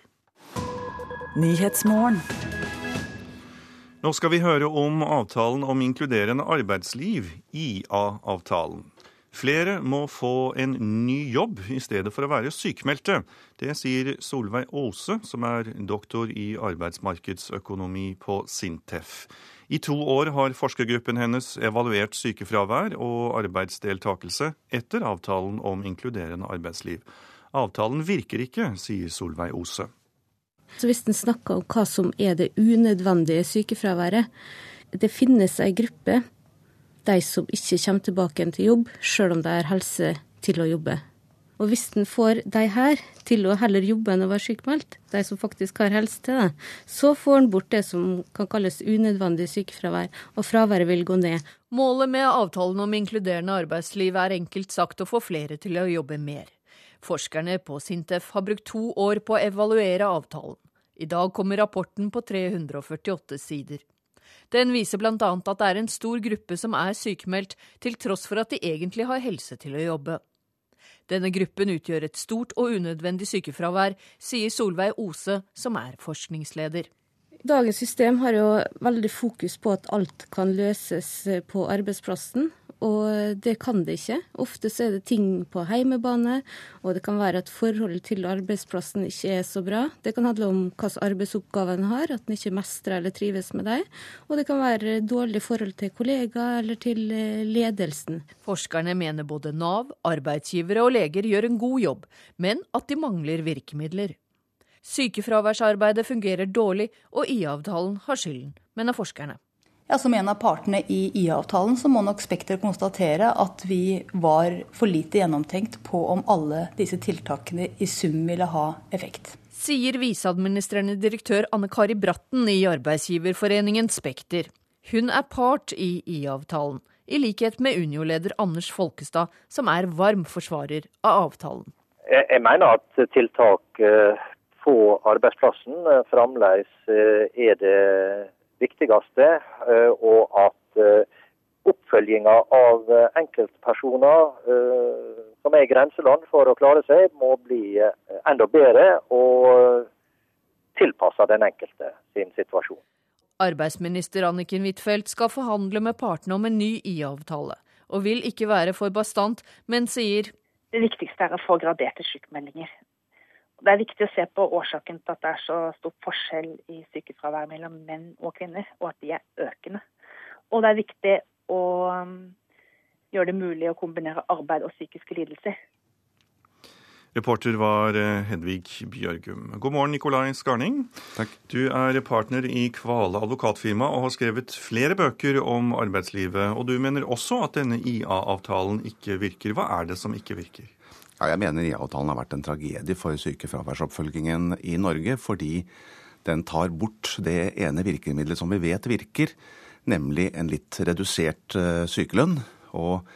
Nå skal vi høre om avtalen om inkluderende arbeidsliv, IA-avtalen. Flere må få en ny jobb i stedet for å være sykmeldte. Det sier Solveig Aase, som er doktor i arbeidsmarkedsøkonomi på Sintef. I to år har forskergruppen hennes evaluert sykefravær og arbeidsdeltakelse etter avtalen om inkluderende arbeidsliv. Avtalen virker ikke, sier Solveig Ose. Så Hvis en snakker om hva som er det unødvendige sykefraværet Det finnes ei gruppe, de som ikke kommer tilbake til jobb, sjøl om de har helse til å jobbe. Og hvis en får de her til å heller jobbe enn å være sykemeldt, de som faktisk har helse til det, så får en bort det som kan kalles unødvendig sykefravær, og fraværet vil gå ned. Målet med avtalen om inkluderende arbeidsliv er enkelt sagt å få flere til å jobbe mer. Forskerne på Sintef har brukt to år på å evaluere avtalen. I dag kommer rapporten på 348 sider. Den viser bl.a. at det er en stor gruppe som er sykemeldt, til tross for at de egentlig har helse til å jobbe. Denne gruppen utgjør et stort og unødvendig sykefravær, sier Solveig Ose, som er forskningsleder. Dagens system har jo veldig fokus på at alt kan løses på arbeidsplassen. Og det kan det ikke. Ofte så er det ting på heimebane, og det kan være at forholdet til arbeidsplassen ikke er så bra. Det kan handle om hvilke arbeidsoppgaver en har, at en ikke mestrer eller trives med dem. Og det kan være dårlig forhold til kollegaer eller til eh, ledelsen. Forskerne mener både Nav, arbeidsgivere og leger gjør en god jobb, men at de mangler virkemidler. Sykefraværsarbeidet fungerer dårlig, og IA-avtalen har skylden, mener forskerne. Ja, Som en av partene i IA-avtalen så må nok Spekter konstatere at vi var for lite gjennomtenkt på om alle disse tiltakene i sum ville ha effekt. Sier viseadministrerende direktør Anne Kari Bratten i arbeidsgiverforeningen Spekter. Hun er part i IA-avtalen, i likhet med Unio-leder Anders Folkestad, som er varm forsvarer av avtalen. Jeg mener at tiltak eh, på arbeidsplassen eh, fremdeles eh, er det viktigste, eh, og at eh, oppfølginga av eh, enkeltpersoner som er i grenseland for å klare seg, må bli enda bedre og tilpassa den enkelte sin situasjon. Arbeidsminister Anniken Huitfeldt skal forhandle med partene om en ny IA-avtale, og vil ikke være for bastant, men sier det viktigste er å få graderte sykemeldinger. Det er viktig å se på årsaken til at det er så stor forskjell i sykefravær mellom menn og kvinner, og at de er økende. Og det er viktig å um, gjøre det mulig å kombinere arbeid og psykiske lidelser. Reporter var eh, Hedvig Bjørgum. God morgen, Nikolai Skarning. Takk. Du er partner i Kvale advokatfirma og har skrevet flere bøker om arbeidslivet. Og du mener også at denne IA-avtalen ikke virker. Hva er det som ikke virker? Ja, jeg mener IA-avtalen har vært en tragedie for sykefraværsoppfølgingen i Norge, fordi den tar bort det ene virkemidlet som vi vet virker, nemlig en litt redusert eh, sykelønn. Og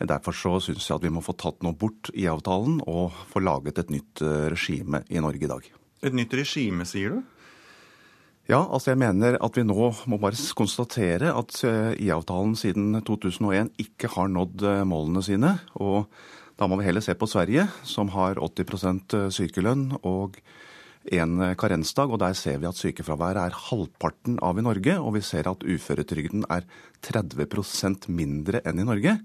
Derfor så syns jeg at vi må få tatt noe bort i avtalen og få laget et nytt eh, regime i Norge i dag. Et nytt regime, sier du? Ja, altså jeg mener at vi nå må bare konstatere at eh, IA-avtalen siden 2001 ikke har nådd målene sine. Og da må vi heller se på Sverige, som har 80% sykelønn og en karensdag. Og der ser vi at sykefraværet er halvparten av i Norge. Og vi ser at uføretrygden er 30% mindre enn i Norge.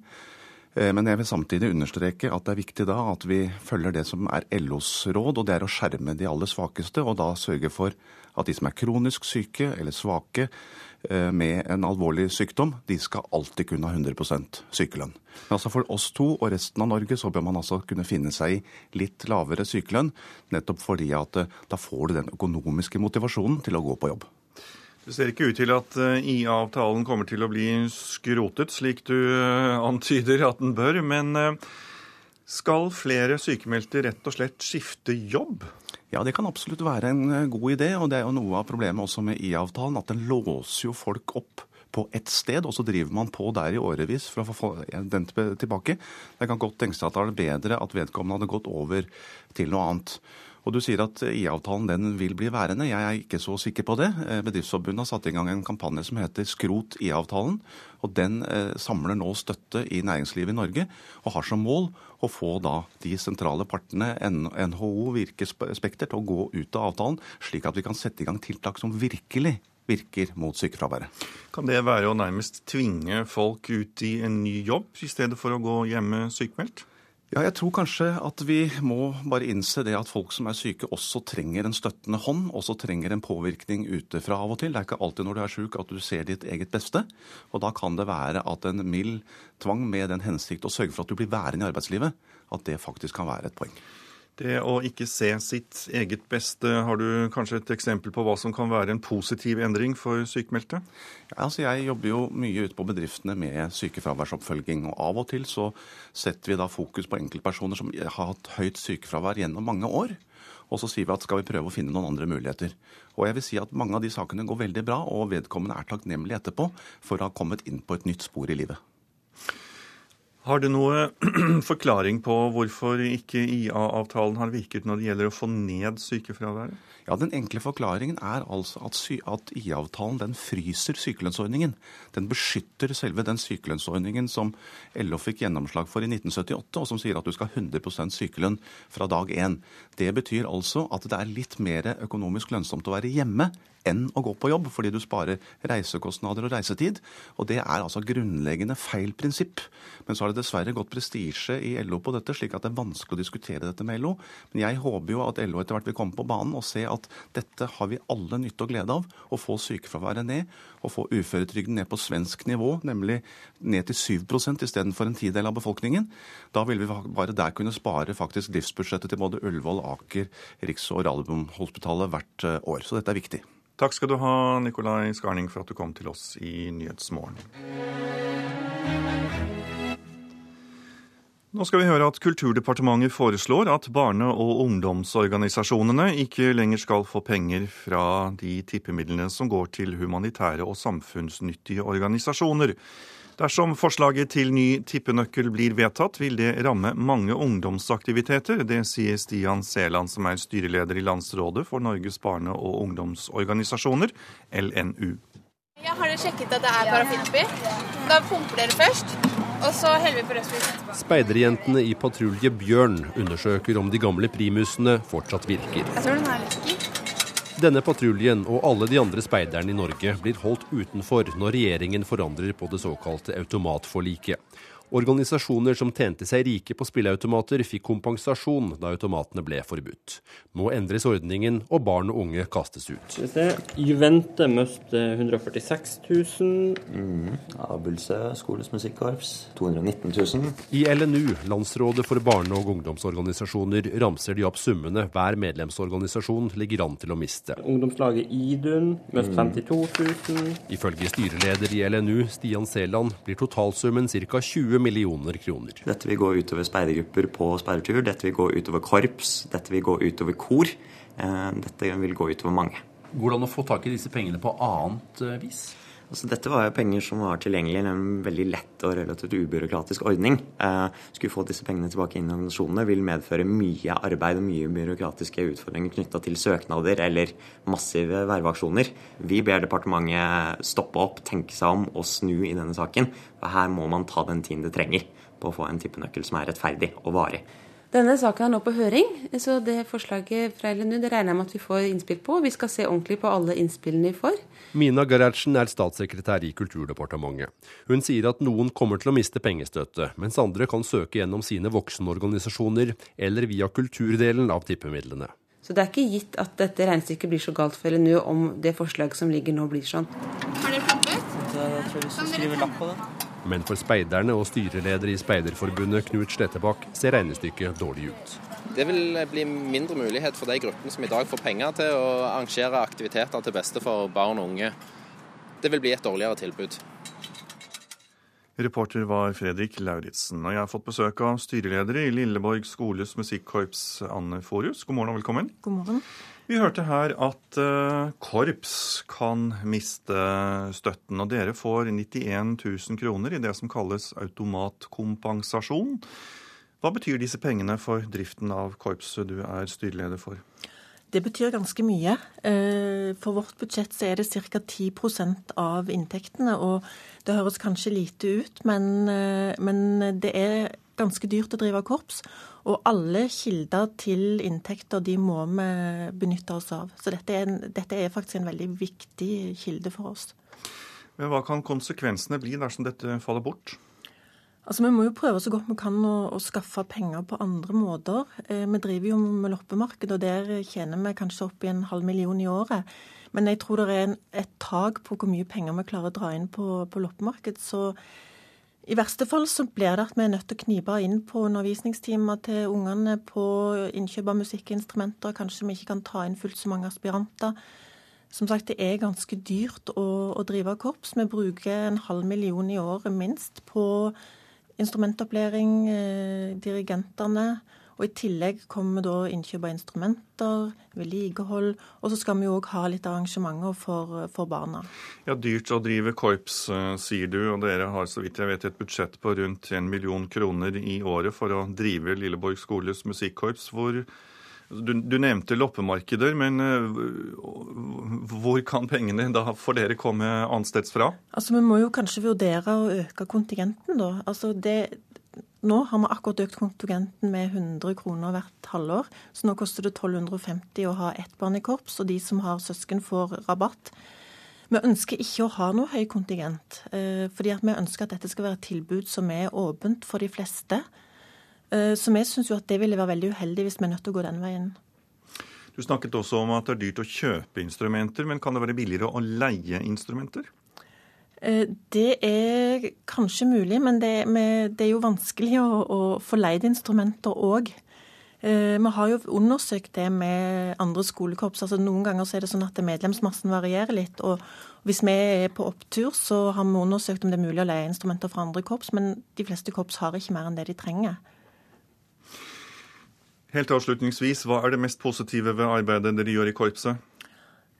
Eh, men jeg vil samtidig understreke at det er viktig da at vi følger det som er LOs råd, og det er å skjerme de aller svakeste, og da sørge for at de som er kronisk syke eller svake eh, med en alvorlig sykdom, de skal alltid kunne ha 100% sykelønn. Men altså for oss to og resten av Norge så bør man altså kunne finne seg i litt lavere sykelønn, nettopp fordi at eh, da får du den økonomiske motivasjonen til å gå på jobb. Det ser ikke ut til at eh, IA-avtalen kommer til å bli skrotet, slik du eh, antyder at den bør. Men eh, skal flere sykemeldte rett og slett skifte jobb? Ja, det kan absolutt være en god idé. Og det er jo noe av problemet også med IA-avtalen, at den låser jo folk opp på ett sted, og så driver man på der i årevis for å få den tilbake. Det kan godt tenkes at det er bedre at vedkommende hadde gått over til noe annet. Og Du sier at IA-avtalen den vil bli værende. Jeg er ikke så sikker på det. Eh, Bedriftsforbundet har satt i gang en kampanje som heter Skrot IA-avtalen. og Den eh, samler nå støtte i næringslivet i Norge og har som mål å få da de sentrale partene, NHO, Virke, Spekter, til å gå ut av avtalen, slik at vi kan sette i gang tiltak som virkelig virker mot sykefraværet. Kan det være å nærmest tvinge folk ut i en ny jobb, i stedet for å gå hjemme sykemeldt? Ja, jeg tror kanskje at vi må bare innse det at folk som er syke også trenger en støttende hånd, også trenger en påvirkning utefra av og til. Det er ikke alltid når du er syk at du ser ditt eget beste. Og da kan det være at en mild tvang med den hensikt å sørge for at du blir værende i arbeidslivet, at det faktisk kan være et poeng. Det å ikke se sitt eget beste, har du kanskje et eksempel på hva som kan være en positiv endring for sykemeldte? Ja, altså jeg jobber jo mye ute på bedriftene med sykefraværsoppfølging. og Av og til så setter vi da fokus på enkeltpersoner som har hatt høyt sykefravær gjennom mange år. Og så sier vi at skal vi prøve å finne noen andre muligheter. Og jeg vil si at mange av de sakene går veldig bra, og vedkommende er takknemlig etterpå for å ha kommet inn på et nytt spor i livet. Har du noe forklaring på hvorfor ikke IA-avtalen har virket når det gjelder å få ned sykefraværet? Ja, Den enkle forklaringen er altså at, at IA-avtalen den fryser sykelønnsordningen. Den beskytter selve den sykelønnsordningen som LO fikk gjennomslag for i 1978, og som sier at du skal ha 100% sykelønn fra dag én. Det betyr altså at det er litt mer økonomisk lønnsomt å være hjemme enn å gå på jobb, fordi du sparer reisekostnader og reisetid. Og det er altså grunnleggende feil prinsipp. Men så har det dessverre gått prestisje i LO på dette, slik at det er vanskelig å diskutere dette med LO. Men jeg håper jo at LO etter hvert vil komme på banen og se at dette har vi alle nytte og glede av. Å få sykefraværet ned, og få uføretrygden ned på svensk nivå, nemlig ned til 7% istedenfor en tidel av befolkningen. Da vil vi bare der kunne spare faktisk driftsbudsjettet til både Ullevål, Aker, Riks- og Radiumhospitalet hvert eh, år. Så dette er viktig. Takk skal du ha, Nikolai Skarning, for at du kom til oss i Nyhetsmorgen. Nå skal vi høre at Kulturdepartementet foreslår at barne- og ungdomsorganisasjonene ikke lenger skal få penger fra de tippemidlene som går til humanitære og samfunnsnyttige organisasjoner. Dersom forslaget til ny tippenøkkel blir vedtatt, vil det ramme mange ungdomsaktiviteter. Det sier Stian Seland, som er styreleder i Landsrådet for Norges barne- og ungdomsorganisasjoner, LNU. Ja, har sjekket at det er parafin oppi? Da pumper dere først, og så heller vi på rødsprit etterpå. Speiderjentene i patrulje Bjørn undersøker om de gamle primusene fortsatt virker. Jeg tror den er lekker. Denne patruljen og alle de andre speiderne i Norge blir holdt utenfor når regjeringen forandrer på det såkalte automatforliket. Organisasjoner som tjente seg rike på spilleautomater, fikk kompensasjon da automatene ble forbudt. Nå endres ordningen, og barn og unge kastes ut. Juvente mistet 146 000. Mm. Abelse skoles musikkorps 219 000. I LNU, Landsrådet for barne- og ungdomsorganisasjoner, ramser de opp summene hver medlemsorganisasjon ligger an til å miste. Ungdomslaget Idun mistet 52 000. Ifølge styreleder i LNU, Stian Seland, blir totalsummen ca. 20 millioner kroner. Dette vil gå utover speidergrupper på speidertur, dette vil gå utover korps, dette vil gå utover kor. Eh, dette vil gå utover mange. Hvordan å få tak i disse pengene på annet eh, vis? Altså, dette var jo penger som var tilgjengelig i en veldig lett og relativt ubyråkratisk ordning. Eh, skulle få disse pengene tilbake inn i organisasjonene vil medføre mye arbeid og mye byråkratiske utfordringer knytta til søknader eller massive verveaksjoner. Vi ber departementet stoppe opp, tenke seg om og snu i denne saken. For her må man ta den tiden det trenger på å få en tippenøkkel som er rettferdig og varig. Denne saken er nå på høring, så det forslaget fra LNU det regner jeg med at vi får innspill på. Vi skal se ordentlig på alle innspillene vi får. Mina Gerhardsen er statssekretær i Kulturdepartementet. Hun sier at noen kommer til å miste pengestøtte, mens andre kan søke gjennom sine voksenorganisasjoner eller via kulturdelen av tippemidlene. Så det er ikke gitt at dette regnestykket blir så galt for LNU om det forslaget som ligger nå, blir sånn. Har dere pumpet? Jeg tror vi skal skrive lapp på det. Men for speiderne og styreleder i Speiderforbundet, Knut Slettebakk, ser regnestykket dårlig ut. Det vil bli mindre mulighet for de gruppene som i dag får penger til å arrangere aktiviteter til beste for barn og unge. Det vil bli et dårligere tilbud. Reporter var Fredrik Lauritzen. Og jeg har fått besøk av styreledere i Lilleborg skoles musikkorps, Anne Forhus. God morgen og velkommen. God morgen. Vi hørte her at uh, korps kan miste støtten, og dere får 91 000 kroner i det som kalles automatkompensasjon. Hva betyr disse pengene for driften av korpset du er styreleder for? Det betyr ganske mye. For vårt budsjett så er det ca. 10% av inntektene. Og det høres kanskje lite ut, men, men, det er ganske dyrt å drive korps. Og alle kilder til inntekter de må vi benytte oss av. Så dette er, dette er faktisk en veldig viktig kilde for oss. Men Hva kan konsekvensene bli dersom dette faller bort? Altså, Vi må jo prøve så godt vi kan å, å skaffe penger på andre måter. Eh, vi driver jo med loppemarked, og der tjener vi kanskje opp i en halv million i året. Men jeg tror det er en, et tak på hvor mye penger vi klarer å dra inn på, på loppemarked. Så i verste fall så blir det at vi er nødt til å knipe inn på undervisningstimer til ungene, på innkjøp av musikkinstrumenter. Kanskje vi ikke kan ta inn fullt så mange aspiranter. Som sagt, det er ganske dyrt å, å drive korps. Vi bruker en halv million i året minst på instrumentopplæring, eh, dirigentene. Og I tillegg kommer da innkjøp av instrumenter, vedlikehold. Og så skal vi òg ha litt arrangementer for, for, barna. Ja, Dyrt å drive korps, eh, sier du. Og dere har så vidt jeg vet et budsjett på rundt en million kroner i året for å drive Lilleborg skoles musikkorps. Hvor du, du, nevnte loppemarkeder, men uh, hvor kan pengene da for dere komme annensteds fra? Altså, Vi må jo kanskje vurdere å øke kontingenten, da. Altså, det, nå har vi akkurat økt kontingenten med 100 kroner hvert halvår. Så nå koster det 1250 å ha ett barn i korps, og de som har søsken får rabatt. Vi ønsker ikke å ha noe høy kontingent, uh, fordi vi ønsker at dette skal være et tilbud som er åpent for de fleste. Eh, så vi syns jo at det ville være veldig uheldig hvis vi er nødt til å gå den veien. Du snakket også om at det er dyrt å kjøpe instrumenter, men kan det være billigere å leie instrumenter? Eh, det er kanskje mulig, men det, er jo vanskelig å, å få leid instrumenter òg. Eh, vi har jo undersøkt det med andre skolekorps. altså Noen ganger så er det sånn at medlemsmassen varierer litt. og Hvis vi er på opptur, så har vi undersøkt om det er mulig å leie instrumenter fra andre korps, men de fleste korps har ikke mer enn det de trenger. Helt avslutningsvis, hva er det mest positive ved arbeidet dere gjør i korpset?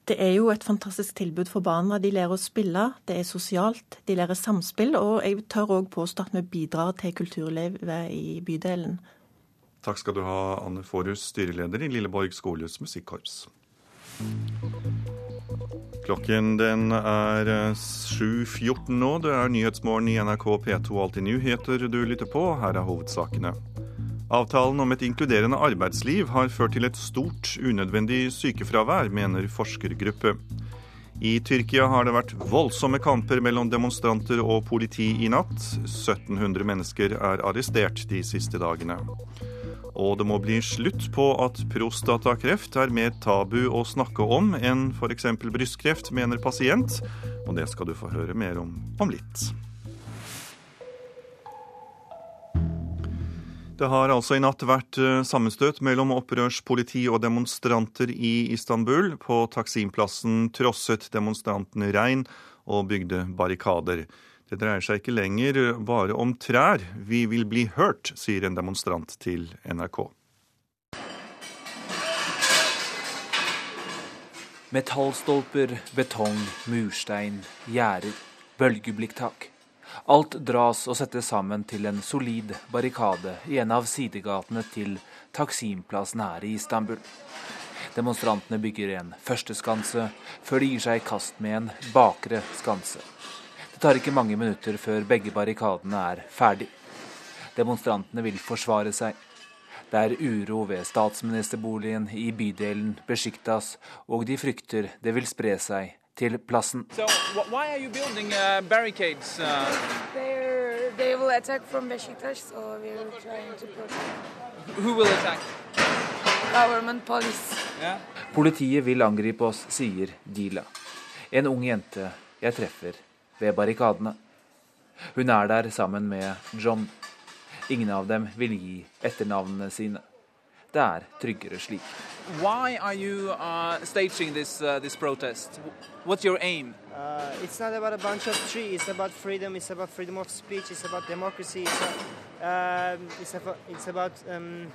Det er jo et fantastisk tilbud for barna. De lærer å spille, det er sosialt, de lærer samspill. Og jeg tør òg påstå at vi bidrar til kulturlivet i bydelen. Takk skal du ha, Anne Forhus, styreleder i Lilleborg skoles musikkorps. Klokken den er 7.14 nå. Det er Nyhetsmorgen i NRK P2 Alltid nyheter du lytter på. Her er hovedsakene. Avtalen om et inkluderende arbeidsliv har ført til et stort unødvendig sykefravær, mener forskergruppe. I Tyrkia har det vært voldsomme kamper mellom demonstranter og politi i natt. 1700 mennesker er arrestert de siste dagene. Og det må bli slutt på at prostatakreft er mer tabu å snakke om enn f.eks. brystkreft, mener pasient. Og det skal du få høre mer om om litt. Det har altså i natt vært eh, sammenstøt mellom opprørspoliti og demonstranter i Istanbul. På Taksimplassen trosset demonstrantene regn og bygde barrikader. Det dreier seg ikke lenger bare om trær. Vi vil bli hørt, sier en demonstrant til NRK. Metallstolper, betong, murstein, gjerder, bølgeblikktak. Alt dras og settes sammen til en solid barrikade i en av sidegatene til Taksimplassen her i Istanbul. Demonstrantene bygger en første skanse, før de gir seg i kast med en bakre skanse. Det tar ikke mange minutter før begge barrikadene er ferdig. Demonstrantene vil forsvare seg. Det er uro ved statsministerboligen i bydelen Besjiktas, og de frykter det vil spre seg til plassen. So, why are you building uh, barricades? Uh... They will attack from Besiktas, so we're trying to protect. Who will attack? Government police. Yeah. Politiet vil angripe oss, sier Dila. En ung jente jeg treffer ved barrikadene. Hun er der sammen med John. Ingen av dem vil gi etternavnene sine. Det er tryggere slik. Why are you uh, staging this, uh, this protest? What's your aim? Uh, it's not about a bunch of trees. It's about freedom. It's about freedom of speech. It's about democracy. It's, a, um, it's, about, it's about um,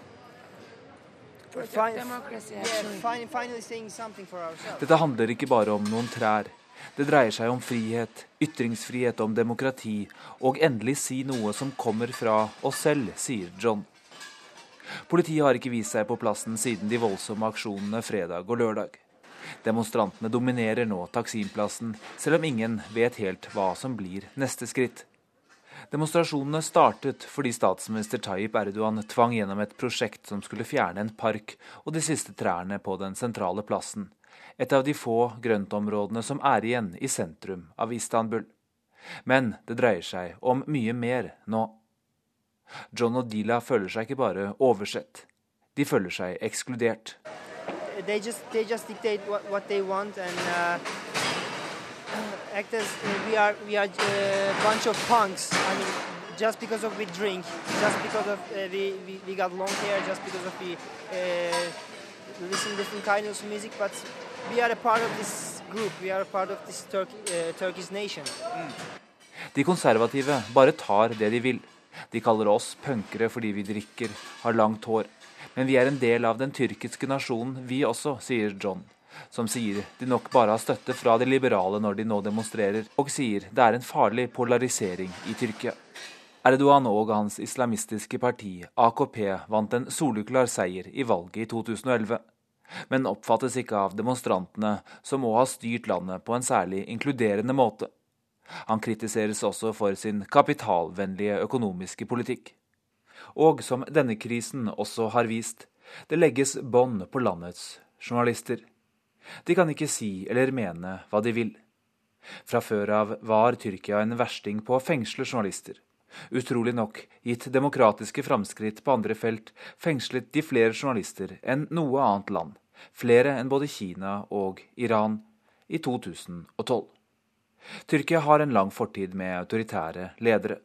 Protect democracy, yeah, fin finally saying something for ourselves. Dette handler ikke bare om noen trær. Det dreier seg om frihet, ytringsfrihet, om demokrati, og endelig si noe som kommer fra oss selv, sier John. Politiet har ikke vist seg på plassen siden de voldsomme aksjonene fredag og lørdag. Demonstrantene dominerer nå Taksimplassen, selv om ingen vet helt hva som blir neste skritt. Demonstrasjonene startet fordi statsminister Tayyip Erdogan tvang gjennom et prosjekt som skulle fjerne en park og de siste trærne på den sentrale plassen, et av de få grøntområdene som er igjen i sentrum av Istanbul. Men det dreier seg om mye mer nå. John og Dila føler seg ikke bare oversett, de føler seg ekskludert. They just, they just dictate what, what they want and uh, act as we are, we are a bunch of punks. I mean, just because of we drink, just because of uh, we, we, we got long hair, just because of we uh, listen different kinds of music, but we are a part of this group. We are a part of this Turk, uh, Turkish nation. Mm. De konservative bare tar det de vil. De kaller oss punkere fordi vi drikker, har langt hår. Men vi er en del av den tyrkiske nasjonen, vi også, sier John. Som sier de nok bare har støtte fra de liberale når de nå demonstrerer, og sier det er en farlig polarisering i Tyrkia. Erdogan og hans islamistiske parti, AKP, vant en soleklar seier i valget i 2011. Men oppfattes ikke av demonstrantene, som må ha styrt landet på en særlig inkluderende måte. Han kritiseres også for sin kapitalvennlige økonomiske politikk. Og som denne krisen også har vist, det legges bånd på landets journalister. De kan ikke si eller mene hva de vil. Fra før av var Tyrkia en versting på å fengsle journalister. Utrolig nok, gitt demokratiske framskritt på andre felt, fengslet de flere journalister enn noe annet land, flere enn både Kina og Iran, i 2012. Tyrkia har en lang fortid med autoritære ledere.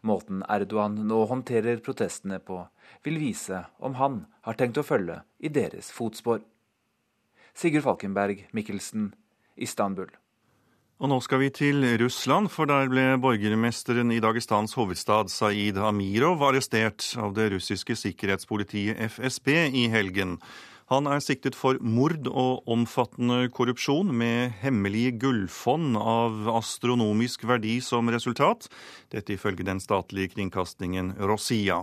Måten Erdogan nå håndterer protestene på, vil vise om han har tenkt å følge i deres fotspor. Sigurd Falkenberg Mikkelsen, Istanbul. Og nå skal vi til Russland, for der ble borgermesteren i Dagestans hovedstad Saeed Amirov arrestert av det russiske sikkerhetspolitiet FSB i helgen. Han er siktet for mord og omfattende korrupsjon, med hemmelige gullfond av astronomisk verdi som resultat. Dette ifølge den statlige kringkastingen Rosia.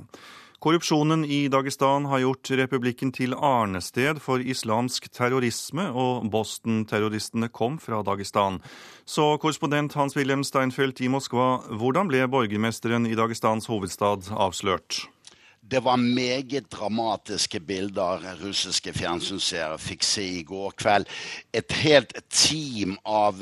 Korrupsjonen i Dagestan har gjort republikken til arnested for islamsk terrorisme, og Boston-terroristene kom fra Dagestan. Så korrespondent Hans-Wilhelm Steinfeld i Moskva, hvordan ble borgermesteren i Dagestans hovedstad avslørt? Det var meget dramatiske bilder russiske fjernsynsseere fikk se i går kveld. Et helt team av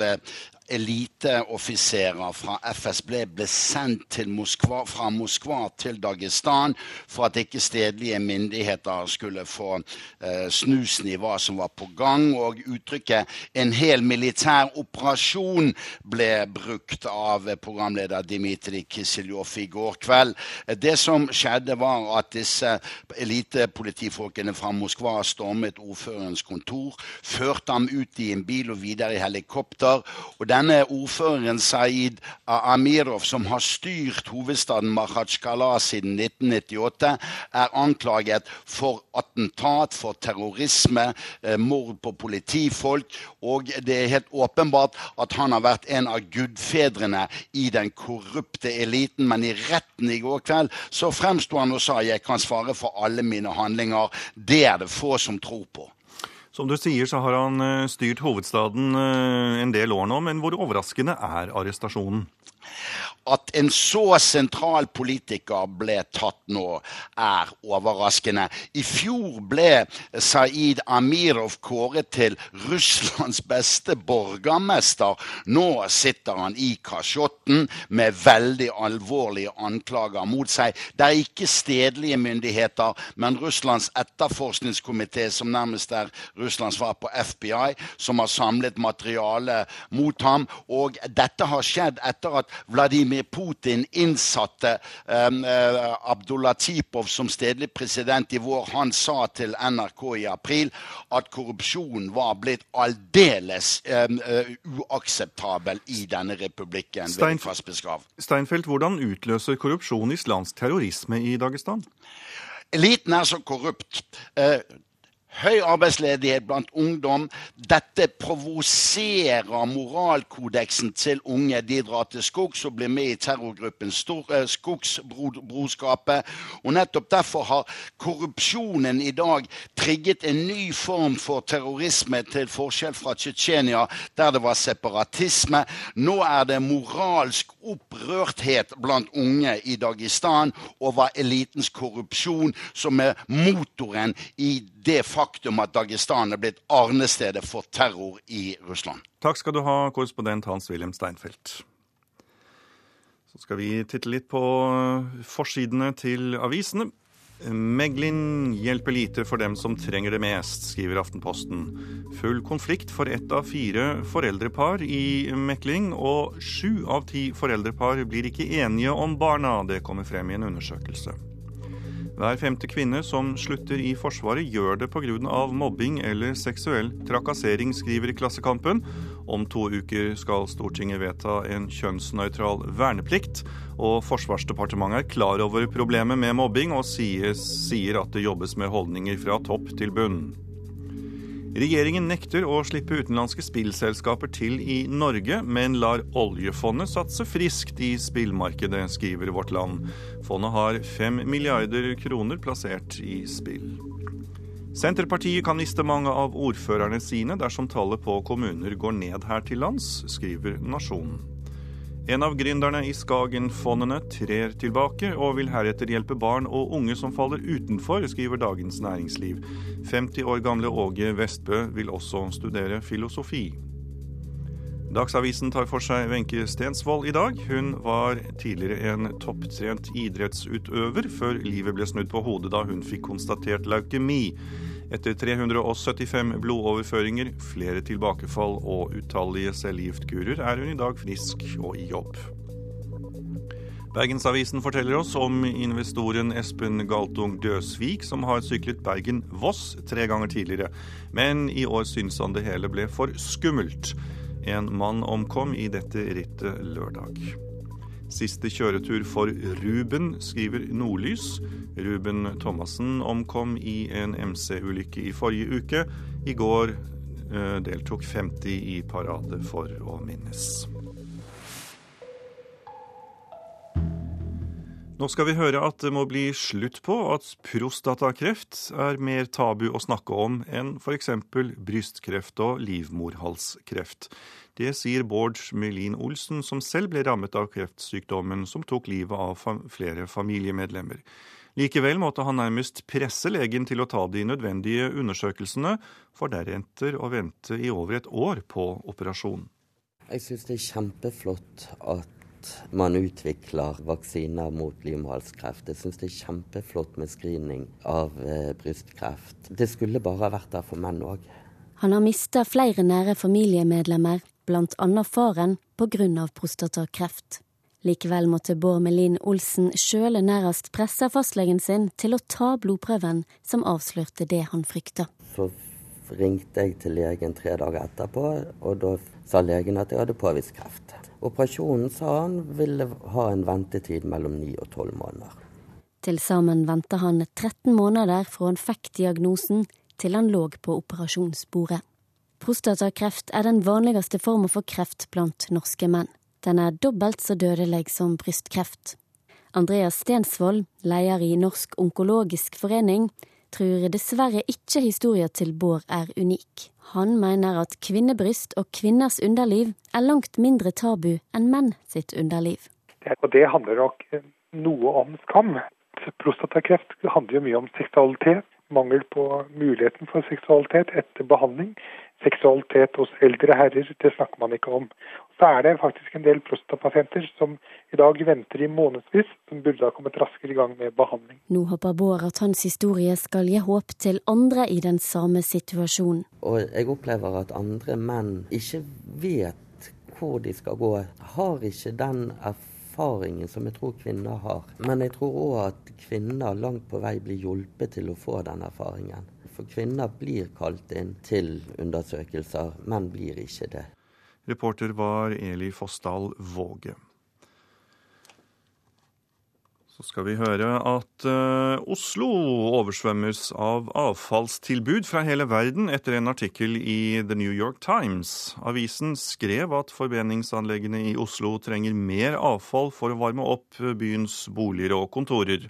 eliteoffiserer fra FSB ble sendt til Moskva, fra Moskva til Dagestan for at ikke stedlige myndigheter skulle få eh, snusen i hva som var på gang. Og uttrykket 'en hel militær operasjon' ble brukt av programleder Dmitrij Kisiljov i går kveld. Det som skjedde, var at disse elitepolitifolkene fra Moskva stormet ordførerens kontor, førte ham ut i en bil og videre i helikopter. og den denne ordføreren Saeed Amirov, som har styrt hovedstaden Mahatsjkala siden 1998, er anklaget for attentat, for terrorisme, eh, mord på politifolk. Og det er helt åpenbart at han har vært en av gudfedrene i den korrupte eliten. Men i retten i går kveld så fremsto han og sa jeg kan svare for alle mine handlinger. Det er det få som tror på. Som du sier, så har han eh, styrt hovedstaden eh, en del år nå, men hvor overraskende er arrestasjonen? At en så sentral politiker ble tatt nå, er overraskende. I fjor ble Saeed Amirov kåret til Russlands beste borgermester. Nå sitter han i kasjotten med veldig alvorlige anklager mot seg. Det er ikke stedlige myndigheter, men Russlands etterforskningskomité, som nærmest er Russlands svar på FBI, som har samlet materiale mot ham. Og dette har skjedd etter at Vladimir Putin innsatte um, uh, Abdullah Tipov som stedlig president i vår. Han sa til NRK i april at korrupsjon var blitt aldeles um, uh, uakseptabel i denne republikken. Stein... Steinfeld, hvordan utløser korrupsjon islamsk terrorisme i Dagestan? Eliten er så korrupt. Høy arbeidsledighet blant ungdom. Dette provoserer moralkodeksen til unge. De drar til skogs og blir med i terrorgruppen eh, Skogsbrorskapet. Og nettopp derfor har korrupsjonen i dag trigget en ny form for terrorisme, til forskjell fra Tsjetsjenia, der det var separatisme. Nå er det moralsk opprørthet blant unge i Dagestan over elitens korrupsjon, som er motoren i det faktum at Dagestan er blitt arnestedet for terror i Russland. Takk skal du ha, korrespondent Hans-Wilhelm Steinfeld. Så skal vi titte litt på forsidene til avisene. Meglin hjelper lite for dem som trenger det mest, skriver Aftenposten. Full konflikt for ett av fire foreldrepar i mekling, og sju av ti foreldrepar blir ikke enige om barna. Det kommer frem i en undersøkelse. Hver femte kvinne som slutter i Forsvaret, gjør det pga. mobbing eller seksuell trakassering, skriver Klassekampen. Om to uker skal Stortinget vedta en kjønnsnøytral verneplikt. Og Forsvarsdepartementet er klar over problemet med mobbing, og sier, sier at det jobbes med holdninger fra topp til bunn. Regjeringen nekter å slippe utenlandske spillselskaper til i Norge, men lar oljefondet satse friskt i spillmarkedet, skriver Vårt Land. Fondet har fem milliarder kroner plassert i spill. Senterpartiet kan miste mange av ordførerne sine dersom tallet på kommuner går ned her til lands, skriver Nasjonen. En av gründerne i Skagen-fondene trer tilbake og vil heretter hjelpe barn og unge som faller utenfor, skriver Dagens Næringsliv. 50 år gamle Åge Vestbø vil også studere filosofi. Dagsavisen tar for seg Wenche Stensvold i dag. Hun var tidligere en topptrent idrettsutøver, før livet ble snudd på hodet da hun fikk konstatert leukemi. Etter 375 blodoverføringer, flere tilbakefall og utallige cellegiftkurer er hun i dag frisk og i jobb. Bergensavisen forteller oss om investoren Espen Galtung Døsvik, som har syklet Bergen-Voss tre ganger tidligere, men i år syns han det hele ble for skummelt. En mann omkom i dette rittet lørdag. Siste kjøretur for Ruben, skriver Nordlys. Ruben Thomassen omkom i en MC-ulykke i forrige uke. I går eh, deltok 50 i parade for å minnes. Nå skal vi høre at det må bli slutt på at prostatakreft er mer tabu å snakke om enn f.eks. brystkreft og livmorhalskreft. Det sier Bård Melin Olsen, som selv ble rammet av kreftsykdommen som tok livet av flere familiemedlemmer. Likevel måtte han nærmest presse legen til å ta de nødvendige undersøkelsene, for deretter å vente i over et år på operasjon. Jeg syns det er kjempeflott at man utvikler vaksiner mot livmorhalskreft. Jeg syns det er kjempeflott med screening av eh, brystkreft. Det skulle bare vært der for menn òg. Han har mista flere nære familiemedlemmer, bl.a. faren, pga. prostatakreft. Likevel måtte Bård Melin Olsen sjøl nærest presse fastlegen sin til å ta blodprøven som avslørte det han frykta. Så ringte jeg til legen tre dager etterpå, og da sa legen at jeg hadde påvist kreft. Operasjonen, sa han, ville ha en ventetid mellom ni og tolv måneder. Til sammen venta han 13 måneder fra han fikk diagnosen til han lå på operasjonsbordet. Prostatakreft er den vanligste formen for kreft blant norske menn. Den er dobbelt så dødelig som brystkreft. Andreas Stensvold, leder i Norsk onkologisk forening, tror dessverre ikke historien til Bård er unik. Han mener at kvinnebryst og kvinners underliv er langt mindre tabu enn menn sitt underliv. Og det handler nok noe om skam. Prostatakreft handler jo mye om seksualitet. Mangel på muligheten for seksualitet etter behandling seksualitet hos eldre herrer, det snakker man ikke om. Så er det faktisk en del prostatapasienter som i dag venter i månedsvis, som burde ha kommet raskere i gang med behandling. Nå håper Bård at hans historie skal gi håp til andre i den samme situasjonen. Og jeg opplever at andre menn ikke vet hvor de skal gå, har ikke den erfaringen som jeg tror kvinner har. Men jeg tror òg at kvinner langt på vei blir hjulpet til å få den erfaringen. For kvinner blir kalt inn til undersøkelser, menn blir ikke det. Reporter var Eli Fossdal Våge. Så skal vi høre at uh, Oslo oversvømmes av avfallstilbud fra hele verden etter en artikkel i The New York Times. Avisen skrev at forbrenningsanleggene i Oslo trenger mer avfall for å varme opp byens boliger og kontorer.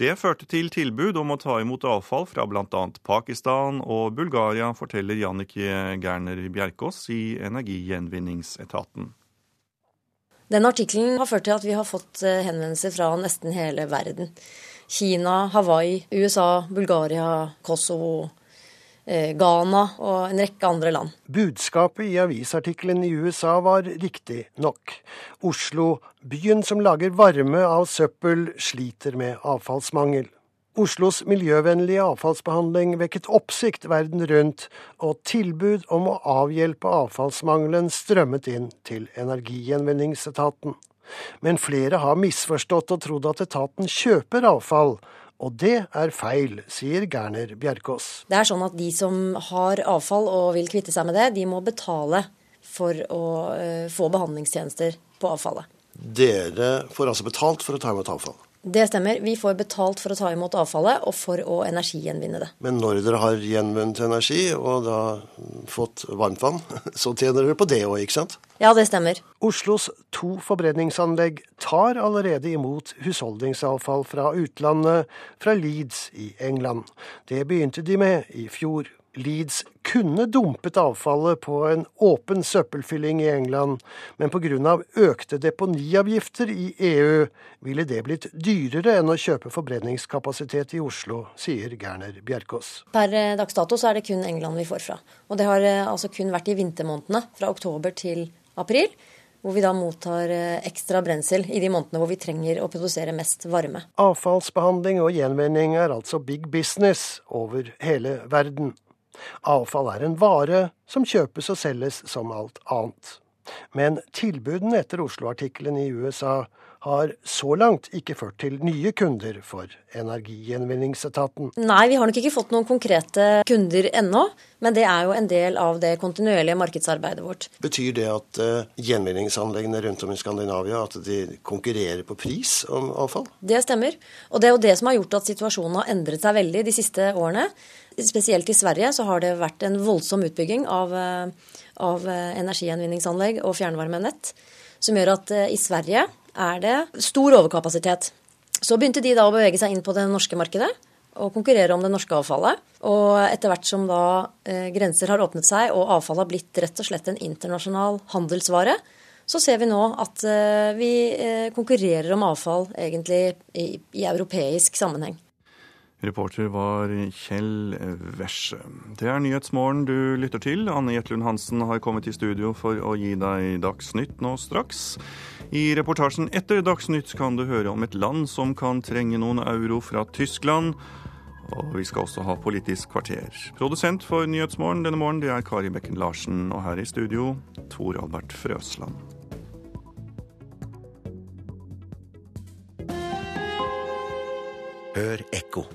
Det førte til tilbud om å ta imot avfall fra bl.a. Pakistan og Bulgaria, forteller Jannicke Gerner Bjerkås i Energigjenvinningsetaten. Den artikkelen har ført til at vi har fått eh, henvendelser fra nesten hele verden. Kina, Hawaii, USA, Bulgaria, Kosovo, Eh, Ghana og en rekke andre land. Budskapet i avisartikkelen i USA var riktig nok. Oslo, byen som lager varme av søppel, sliter med avfallsmangel. Oslos miljøvennlige avfallsbehandling vekket oppsikt verden rundt, og tilbud om å avhjelpe avfallsmangelen strømmet inn til Energigjenvinningsetaten. Men flere har misforstått og trodd at etaten kjøper avfall, og det er feil, sier Gerner Bjerkås. Det er sånn at de som har avfall og vil kvitte seg med det, de må betale for å uh, få behandlingstjenester på avfallet. Dere får altså betalt for å ta imot avfall? Det stemmer. Vi får betalt for å ta imot avfallet og for å energigjenvinne det. Men når dere har gjenvunnet energi og da fått varmt vann, så tjener dere på det òg, ikke sant? Ja, det stemmer. Oslos to forbrenningsanlegg tar allerede imot husholdningsavfall fra utlandet, fra Leeds i England. Det begynte de med i fjor. Leeds kunne dumpet avfallet på en åpen søppelfylling i England, men pga. økte deponiavgifter i EU ville det blitt dyrere enn å kjøpe forbrenningskapasitet i Oslo, sier Gerner Bjerkås. Per eh, dags dato så er det kun England vi får fra. Og det har eh, altså kun vært i vintermånedene, fra oktober til april hvor vi da mottar eh, ekstra brensel i de månedene hvor vi trenger å produsere mest varme. Avfallsbehandling og gjenvinning er altså big business over hele verden. Avfall er en vare som kjøpes og selges som alt annet. Men tilbudene etter Oslo-artikkelen i USA har så langt ikke ført til nye kunder for Energigjenvinningsetaten. Nei, vi har nok ikke fått noen konkrete kunder ennå. Men det er jo en del av det kontinuerlige markedsarbeidet vårt. Betyr det at uh, gjenvinningsanleggene rundt om i Skandinavia at de konkurrerer på pris om avfall? Det stemmer. Og det er jo det som har gjort at situasjonen har endret seg veldig de siste årene. Spesielt i Sverige så har det vært en voldsom utbygging av, eh, av eh, energigjenvinningsanlegg og fjernvarmenett. Som gjør at i Sverige er det stor overkapasitet. Så begynte de da å bevege seg inn på det norske markedet og konkurrere om det norske avfallet. Og etter hvert som da eh, grenser har åpnet seg og avfallet har blitt rett og slett en internasjonal handelsvare, så ser vi nå at eh, vi eh, konkurrerer om avfall egentlig i, i europeisk sammenheng. Reporter var Kjell Wesche. Det er Nyhetsmorgen du lytter til. Anne Jetlund Hansen har kommet i studio for å gi deg Dagsnytt nå straks. I reportasjen etter Dagsnytt kan du høre om et land som kan trenge noen euro fra Tyskland. Og vi skal også ha Politisk kvarter. Produsent for Nyhetsmorgen denne morgen det er Kari Bekken Larsen. Og her i studio Tor Albert Frøsland. Hør ekko.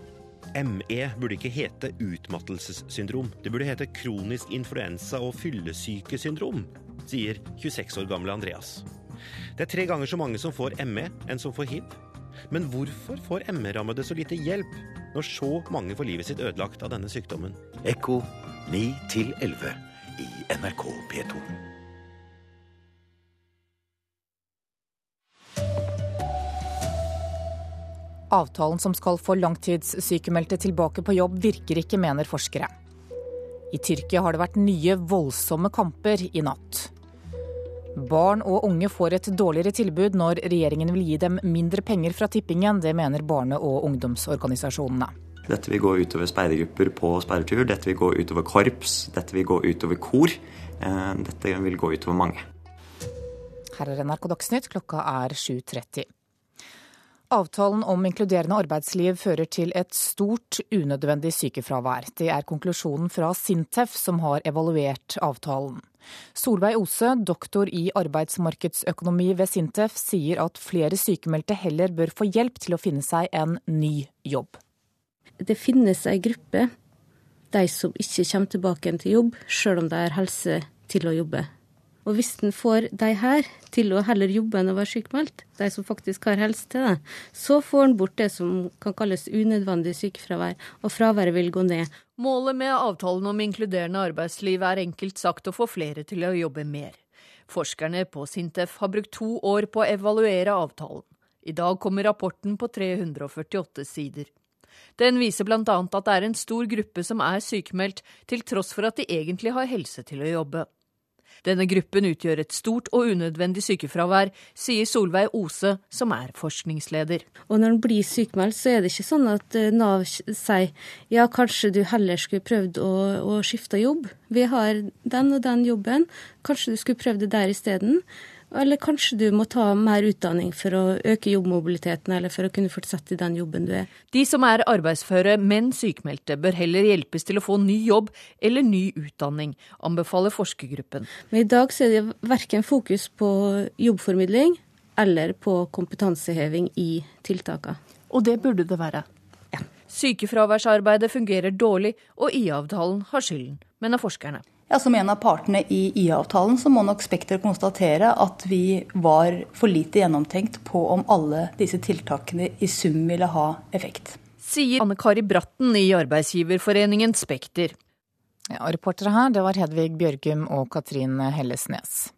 ME burde ikke hete utmattelsessyndrom. Det burde hete kronisk influensa og fyllesykesyndrom, sier 26 år gamle Andreas. Det er tre ganger så mange som får ME enn som får hiv. Men hvorfor får ME-rammede så lite hjelp når så mange får livet sitt ødelagt av denne sykdommen? Ekko 9 11 i NRK P2. Avtalen som skal få langtidssykemeldte tilbake på jobb, virker ikke, mener forskere. I Tyrkia har det vært nye voldsomme kamper i natt. Barn og unge får et dårligere tilbud når regjeringen vil gi dem mindre penger fra tippingen. Det mener barne- og ungdomsorganisasjonene. Dette vil gå utover speidergrupper på speidertur, dette vil gå utover korps, dette vil gå utover kor. Eh, dette vil gå utover mange. Her er NRK Dagsnytt, klokka er 7.30. Avtalen om inkluderende arbeidsliv fører til et stort unødvendig sykefravær. Det er konklusjonen fra Sintef, som har evaluert avtalen. Solveig Ose, doktor i arbeidsmarkedsøkonomi ved Sintef, sier at flere sykemeldte heller bør få hjelp til å finne seg en ny jobb. Det finnes ei gruppe, de som ikke kommer tilbake til jobb, sjøl om de har helse til å jobbe. Og hvis en får de her til å heller jobbe enn å være sykemeldt, de som faktisk har helse til det, så får en bort det som kan kalles unødvendig sykefravær, og fraværet vil gå ned. Målet med avtalen om inkluderende arbeidsliv er enkelt sagt å få flere til å jobbe mer. Forskerne på Sintef har brukt to år på å evaluere avtalen. I dag kommer rapporten på 348 sider. Den viser bl.a. at det er en stor gruppe som er sykemeldt, til tross for at de egentlig har helse til å jobbe. Denne gruppen utgjør et stort og unødvendig sykefravær, sier Solveig Ose, som er forskningsleder. Og når en blir sykemeldt, så er det ikke sånn at eh, Nav sier ja, kanskje du heller skulle prøvd å, å skifte jobb. Vi har den og den jobben, kanskje du skulle prøvd det der isteden. Eller kanskje du må ta mer utdanning for å øke jobbmobiliteten, eller for å kunne fortsette i den jobben du er. De som er arbeidsføre, men sykmeldte, bør heller hjelpes til å få ny jobb eller ny utdanning, anbefaler forskergruppen. Men i dag er det verken fokus på jobbformidling eller på kompetanseheving i tiltakene. Og det burde det være. Ja. Sykefraværsarbeidet fungerer dårlig, og IA-avtalen har skylden, mener forskerne. Ja, Som en av partene i IA-avtalen så må nok Spekter konstatere at vi var for lite gjennomtenkt på om alle disse tiltakene i sum ville ha effekt. Sier Anne Kari Bratten i arbeidsgiverforeningen Spekter. Ja, reportere her det var Hedvig Bjørgum og Katrin Hellesnes.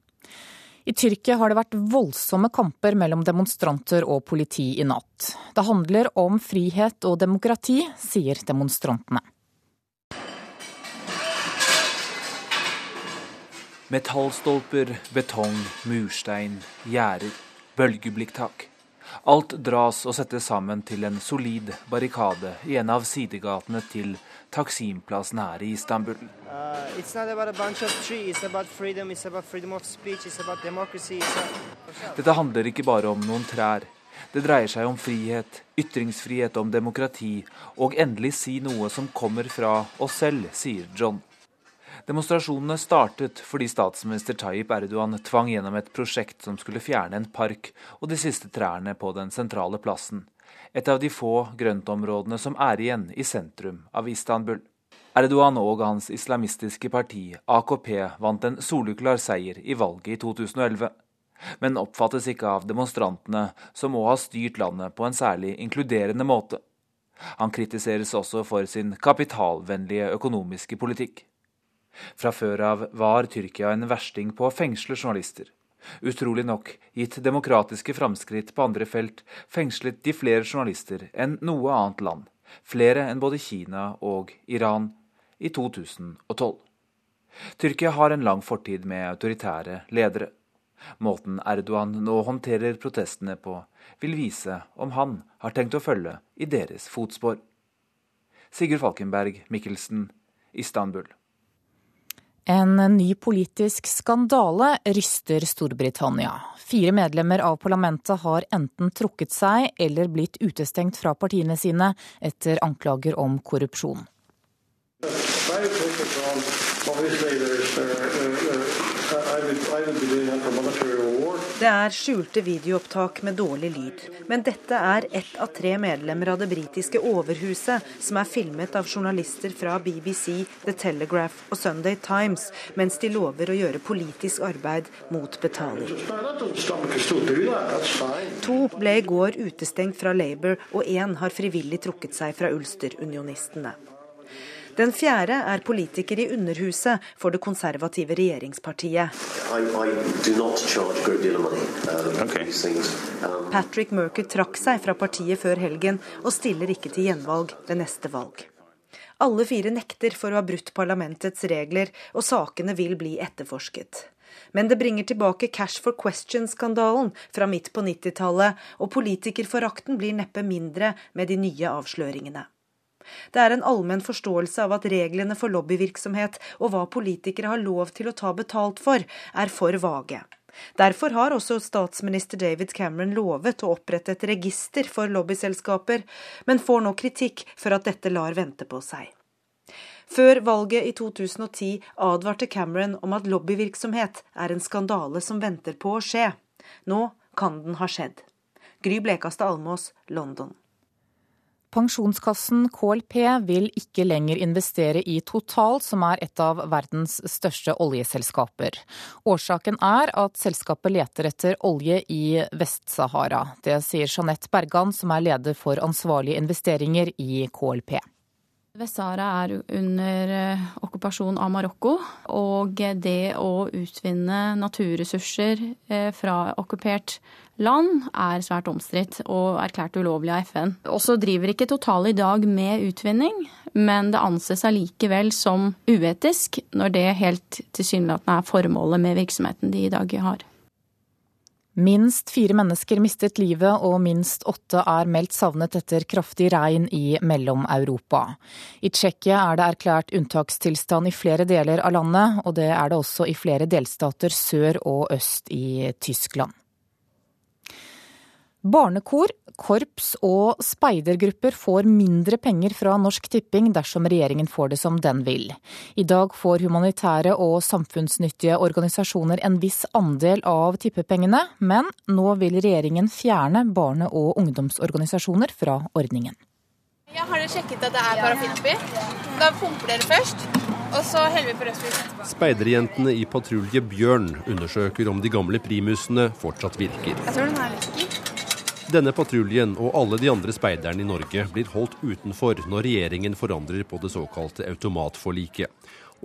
I Tyrkia har det vært voldsomme kamper mellom demonstranter og politi i natt. Det handler om frihet og demokrati, sier demonstrantene. Metallstolper, betong, murstein, gjerder, bølgeblikktak. Alt dras og settes sammen til en solid barrikade i en av sidegatene til Taksimplassen her i Istanbul. Uh, Dette handler ikke bare om noen trær. Det dreier seg om frihet, ytringsfrihet, om demokrati, og endelig si noe som kommer fra oss selv, sier John. Demonstrasjonene startet fordi statsminister Tayyip Erdogan tvang gjennom et prosjekt som skulle fjerne en park og de siste trærne på den sentrale plassen. Et av de få grøntområdene som er igjen i sentrum av Istanbul. Erdogan og hans islamistiske parti, AKP, vant en soleklar seier i valget i 2011 men oppfattes ikke av demonstrantene som å ha styrt landet på en særlig inkluderende måte. Han kritiseres også for sin kapitalvennlige økonomiske politikk. Fra før av var Tyrkia en versting på å fengsle journalister. Utrolig nok, gitt demokratiske framskritt på andre felt, fengslet de flere journalister enn noe annet land, flere enn både Kina og Iran, i 2012. Tyrkia har en lang fortid med autoritære ledere. Måten Erdogan nå håndterer protestene på, vil vise om han har tenkt å følge i deres fotspor. Sigurd Falkenberg Mikkelsen, Istanbul. En ny politisk skandale ryster Storbritannia. Fire medlemmer av parlamentet har enten trukket seg eller blitt utestengt fra partiene sine etter anklager om korrupsjon. Det er skjulte videoopptak med dårlig lyd. Men dette er ett av tre medlemmer av det britiske overhuset som er filmet av journalister fra BBC, The Telegraph og Sunday Times mens de lover å gjøre politisk arbeid mot betaling. To ble i går utestengt fra Labour, og én har frivillig trukket seg fra Ulster-unionistene. Den fjerde er politiker i Underhuset for det konservative regjeringspartiet. Patrick Merker trakk seg fra partiet før helgen, og stiller ikke til gjenvalg ved neste valg. Alle fire nekter for å ha brutt parlamentets regler, og sakene vil bli etterforsket. Men det bringer tilbake Cash for Question-skandalen fra midt på 90-tallet, og politikerforakten blir neppe mindre med de nye avsløringene. Det er en allmenn forståelse av at reglene for lobbyvirksomhet og hva politikere har lov til å ta betalt for, er for vage. Derfor har også statsminister David Cameron lovet å opprette et register for lobbyselskaper, men får nå kritikk for at dette lar vente på seg. Før valget i 2010 advarte Cameron om at lobbyvirksomhet er en skandale som venter på å skje. Nå kan den ha skjedd. Gry Blekastad Almås, London. Pensjonskassen KLP vil ikke lenger investere i Total, som er et av verdens største oljeselskaper. Årsaken er at selskapet leter etter olje i Vest-Sahara. Det sier Jeanette Bergan, som er leder for ansvarlige investeringer i KLP. Vest-Sahara er under eh, okkupasjon av Marokko, og det å utvinne naturressurser eh, fra okkupert land er svært omstridt og erklært ulovlig av FN. Også driver ikke Total i dag med utvinning, men det anses allikevel som uetisk når det helt tilsynelatende er formålet med virksomheten de i dag har. Minst fire mennesker mistet livet og minst åtte er meldt savnet etter kraftig regn i Mellom-Europa. I Tsjekkia er det erklært unntakstilstand i flere deler av landet, og det er det også i flere delstater sør og øst i Tyskland. Barnekor, korps og speidergrupper får mindre penger fra Norsk Tipping dersom regjeringen får det som den vil. I dag får humanitære og samfunnsnyttige organisasjoner en viss andel av tippepengene, men nå vil regjeringen fjerne barne- og ungdomsorganisasjoner fra ordningen. Ja, har dere sjekket at det er parafin oppi? Da pumper dere først, og så heller vi på etterpå. Speiderjentene i patrulje Bjørn undersøker om de gamle primusene fortsatt virker. Jeg tror den er lekker. Denne patruljen og alle de andre speiderne i Norge blir holdt utenfor når regjeringen forandrer på det såkalte automatforliket.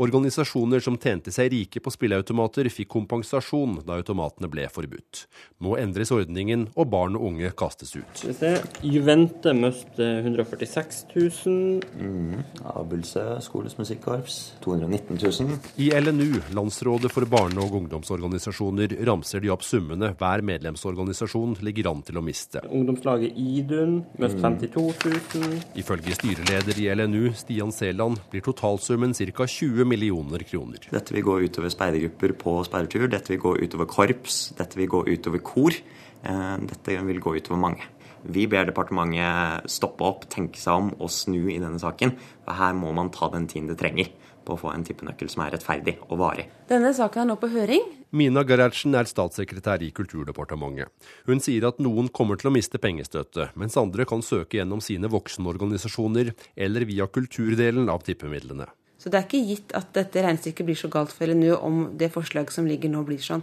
Organisasjoner som tjente seg rike på spilleautomater, fikk kompensasjon da automatene ble forbudt. Nå endres ordningen, og barn og unge kastes ut. Vi Juvente mistet 146 000. Mm. Abelse skoles musikkorps 219 000. I LNU, Landsrådet for barne- og ungdomsorganisasjoner, ramser de opp summene hver medlemsorganisasjon ligger an til å miste. Ungdomslaget Idun mistet Mm. 52 000. Ifølge styreleder i LNU, Stian Seland, blir totalsummen ca. 20 millioner kroner. Dette vil gå utover speidergrupper på speidertur, dette vil gå utover korps, dette vil gå utover kor. Eh, Dette vil gå utover mange. Vi ber departementet stoppe opp, tenke seg om og snu i denne saken. For her må man ta den tiden det trenger på å få en tippenøkkel som er rettferdig og varig. Denne saken er nå på høring. Mina Gerhardsen er statssekretær i Kulturdepartementet. Hun sier at noen kommer til å miste pengestøtte, mens andre kan søke gjennom sine voksenorganisasjoner eller via kulturdelen av tippemidlene. Så det er ikke gitt at dette regnestykket blir så galt for LNU om det forslaget som ligger nå, blir sånn.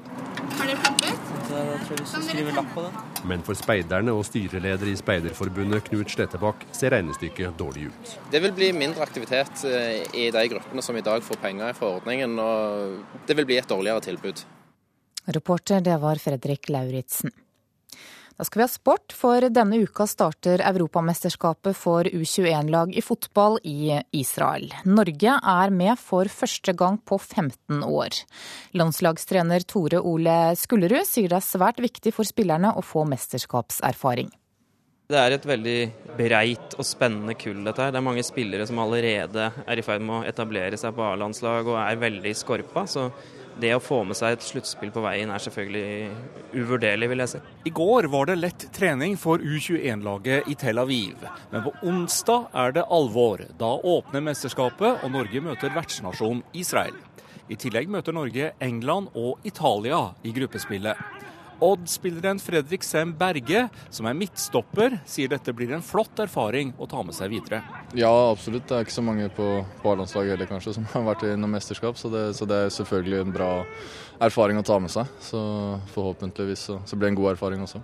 Har dere pumpet? Jeg tror vi skal lapp på det. Men for speiderne og styreleder i Speiderforbundet, Knut Slettebakk, ser regnestykket dårlig ut. Det vil bli mindre aktivitet eh, i de gruppene som i dag får penger fra ordningen, og det vil bli et dårligere tilbud. Reporter, det var Fredrik Lauritzen. Da skal vi ha sport, for denne uka starter Europamesterskapet for U21-lag i fotball i Israel. Norge er med for første gang på 15 år. Landslagstrener Tore Ole Skullerud sier det er svært viktig for spillerne å få mesterskapserfaring. Det er et veldig breit og spennende kull, dette her. Det er mange spillere som allerede er i ferd med å etablere seg på A-landslag og er veldig skorpa. Så det å få med seg et sluttspill på veien er selvfølgelig uvurderlig, vil jeg si. I går var det lett trening for U21-laget i Tel Aviv. Men på onsdag er det alvor. Da åpner mesterskapet, og Norge møter vertsnasjon Israel. I tillegg møter Norge England og Italia i gruppespillet. Odd-spilleren Fredrik Sem Berge, som er midtstopper, sier dette blir en flott erfaring å ta med seg videre. Ja, absolutt. Det er ikke så mange på, på A-landslaget heller kanskje som har vært i noe mesterskap, så det, så det, er selvfølgelig en bra erfaring å ta med seg. Så forhåpentligvis så, så blir det en god erfaring også.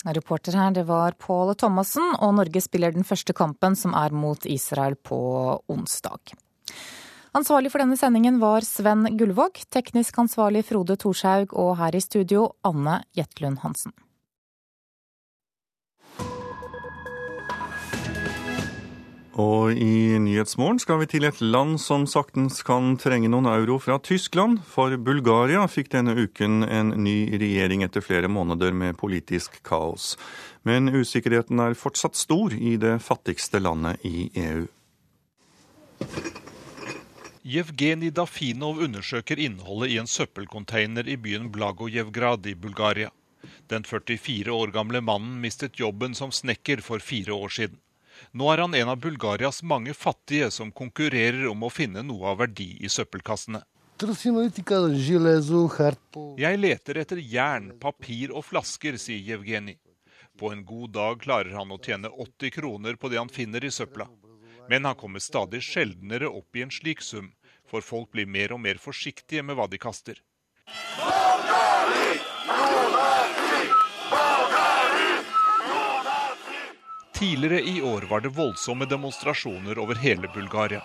Reporter her, det var Pål Thomassen, og Norge spiller den første kampen, som er mot Israel på onsdag. Ansvarlig for denne sendingen var Sven Gullvåg, teknisk ansvarlig Frode Thorshaug og her i studio Anne Jetlund Hansen. Og i Nyhetsmorgen skal vi til et land som saktens kan trenge noen euro fra Tyskland. For Bulgaria fikk denne uken en ny regjering etter flere måneder med politisk kaos. Men usikkerheten er fortsatt stor i det fattigste landet i EU. Jevgenij Dafinov undersøker innholdet i en søppelcontainer i byen Blagojevgrad i Bulgaria. Den 44 år gamle mannen mistet jobben som snekker for fire år siden. Nå er han en av Bulgarias mange fattige som konkurrerer om å finne noe av verdi i søppelkassene. Jeg leter etter jern, papir og flasker, sier Jevgenij. På en god dag klarer han å tjene 80 kroner på det han finner i søpla. Men han kommer stadig sjeldnere opp i en slik sum, for folk blir mer og mer forsiktige med hva de kaster. Tidligere i år var det voldsomme demonstrasjoner over hele Bulgaria.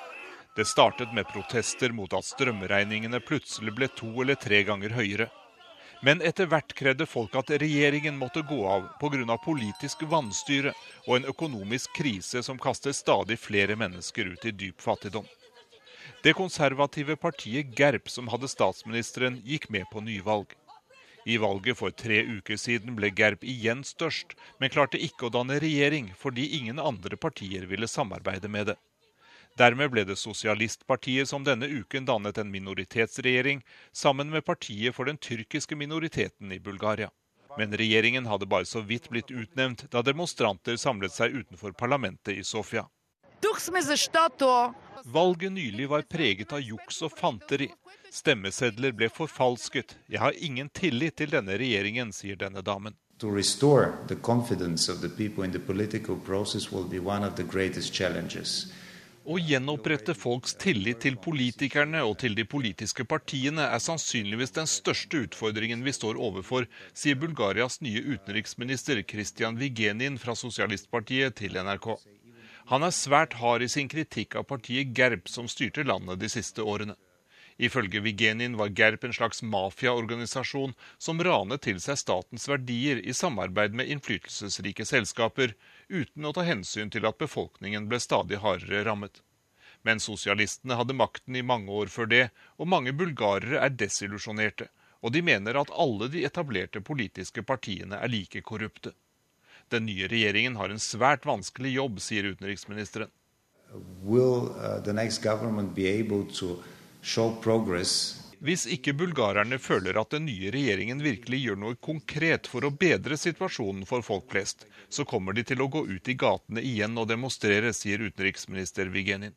Det startet med protester mot at strømregningene plutselig ble to eller tre ganger høyere. Men etter hvert krevde folk at regjeringen måtte gå av pga. politisk vanstyre og en økonomisk krise som kaster stadig flere mennesker ut i dyp fattigdom. Det konservative partiet GERP, som hadde statsministeren, gikk med på nyvalg. I valget for tre uker siden ble GERP igjen størst, men klarte ikke å danne regjering fordi ingen andre partier ville samarbeide med det. Dermed ble det Sosialistpartiet som denne uken dannet en minoritetsregjering sammen med partiet for den tyrkiske minoriteten i Bulgaria. Men regjeringen hadde bare så vidt blitt utnevnt da demonstranter samlet seg utenfor parlamentet i Sofia. Valget nylig var preget av juks og fanteri. Stemmesedler ble forfalsket. Jeg har ingen tillit til denne regjeringen, sier denne damen. To restore the confidence of the people in the political process will be one of. Å gjenopprette folks tillit til politikerne og til de politiske partiene er sannsynligvis den største utfordringen vi står overfor, sier Bulgarias nye utenriksminister Kristian Vigenin fra Sosialistpartiet til NRK. Han er svært hard i sin kritikk av partiet Gerb, som styrte landet de siste årene. Ifølge Vigenin var Gerb en slags mafiaorganisasjon som ranet til seg statens verdier i samarbeid med innflytelsesrike selskaper, uten å ta hensyn til at befolkningen ble stadig hardere rammet. Men sosialistene hadde makten i mange år før det, og mange bulgarere er desillusjonerte. Og de mener at alle de etablerte politiske partiene er like korrupte. Den nye regjeringen har en svært vanskelig jobb, sier utenriksministeren. Will, uh, the next government be able to show progress hvis ikke bulgarerne føler at den nye regjeringen virkelig gjør noe konkret for å bedre situasjonen for folk flest, så kommer de til å gå ut i gatene igjen og demonstrere, sier utenriksminister Vigenin.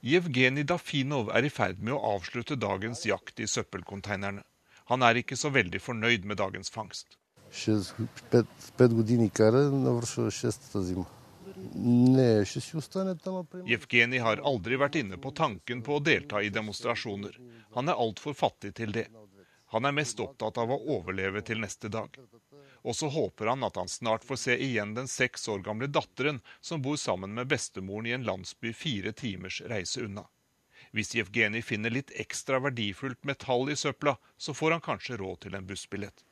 Jevgenij Dafinov er i ferd med å avslutte dagens jakt i søppelkonteinerne. Han er ikke så veldig fornøyd med dagens fangst. 5 години кара, навършва 6-та зима. Jevgenij har aldri vært inne på tanken på å delta i demonstrasjoner. Han er altfor fattig til det. Han er mest opptatt av å overleve til neste dag. Og så håper han at han snart får se igjen den seks år gamle datteren som bor sammen med bestemoren i en landsby fire timers reise unna. Hvis Jevgenij finner litt ekstra verdifullt metall i søpla, så får han kanskje råd til en bussbillett.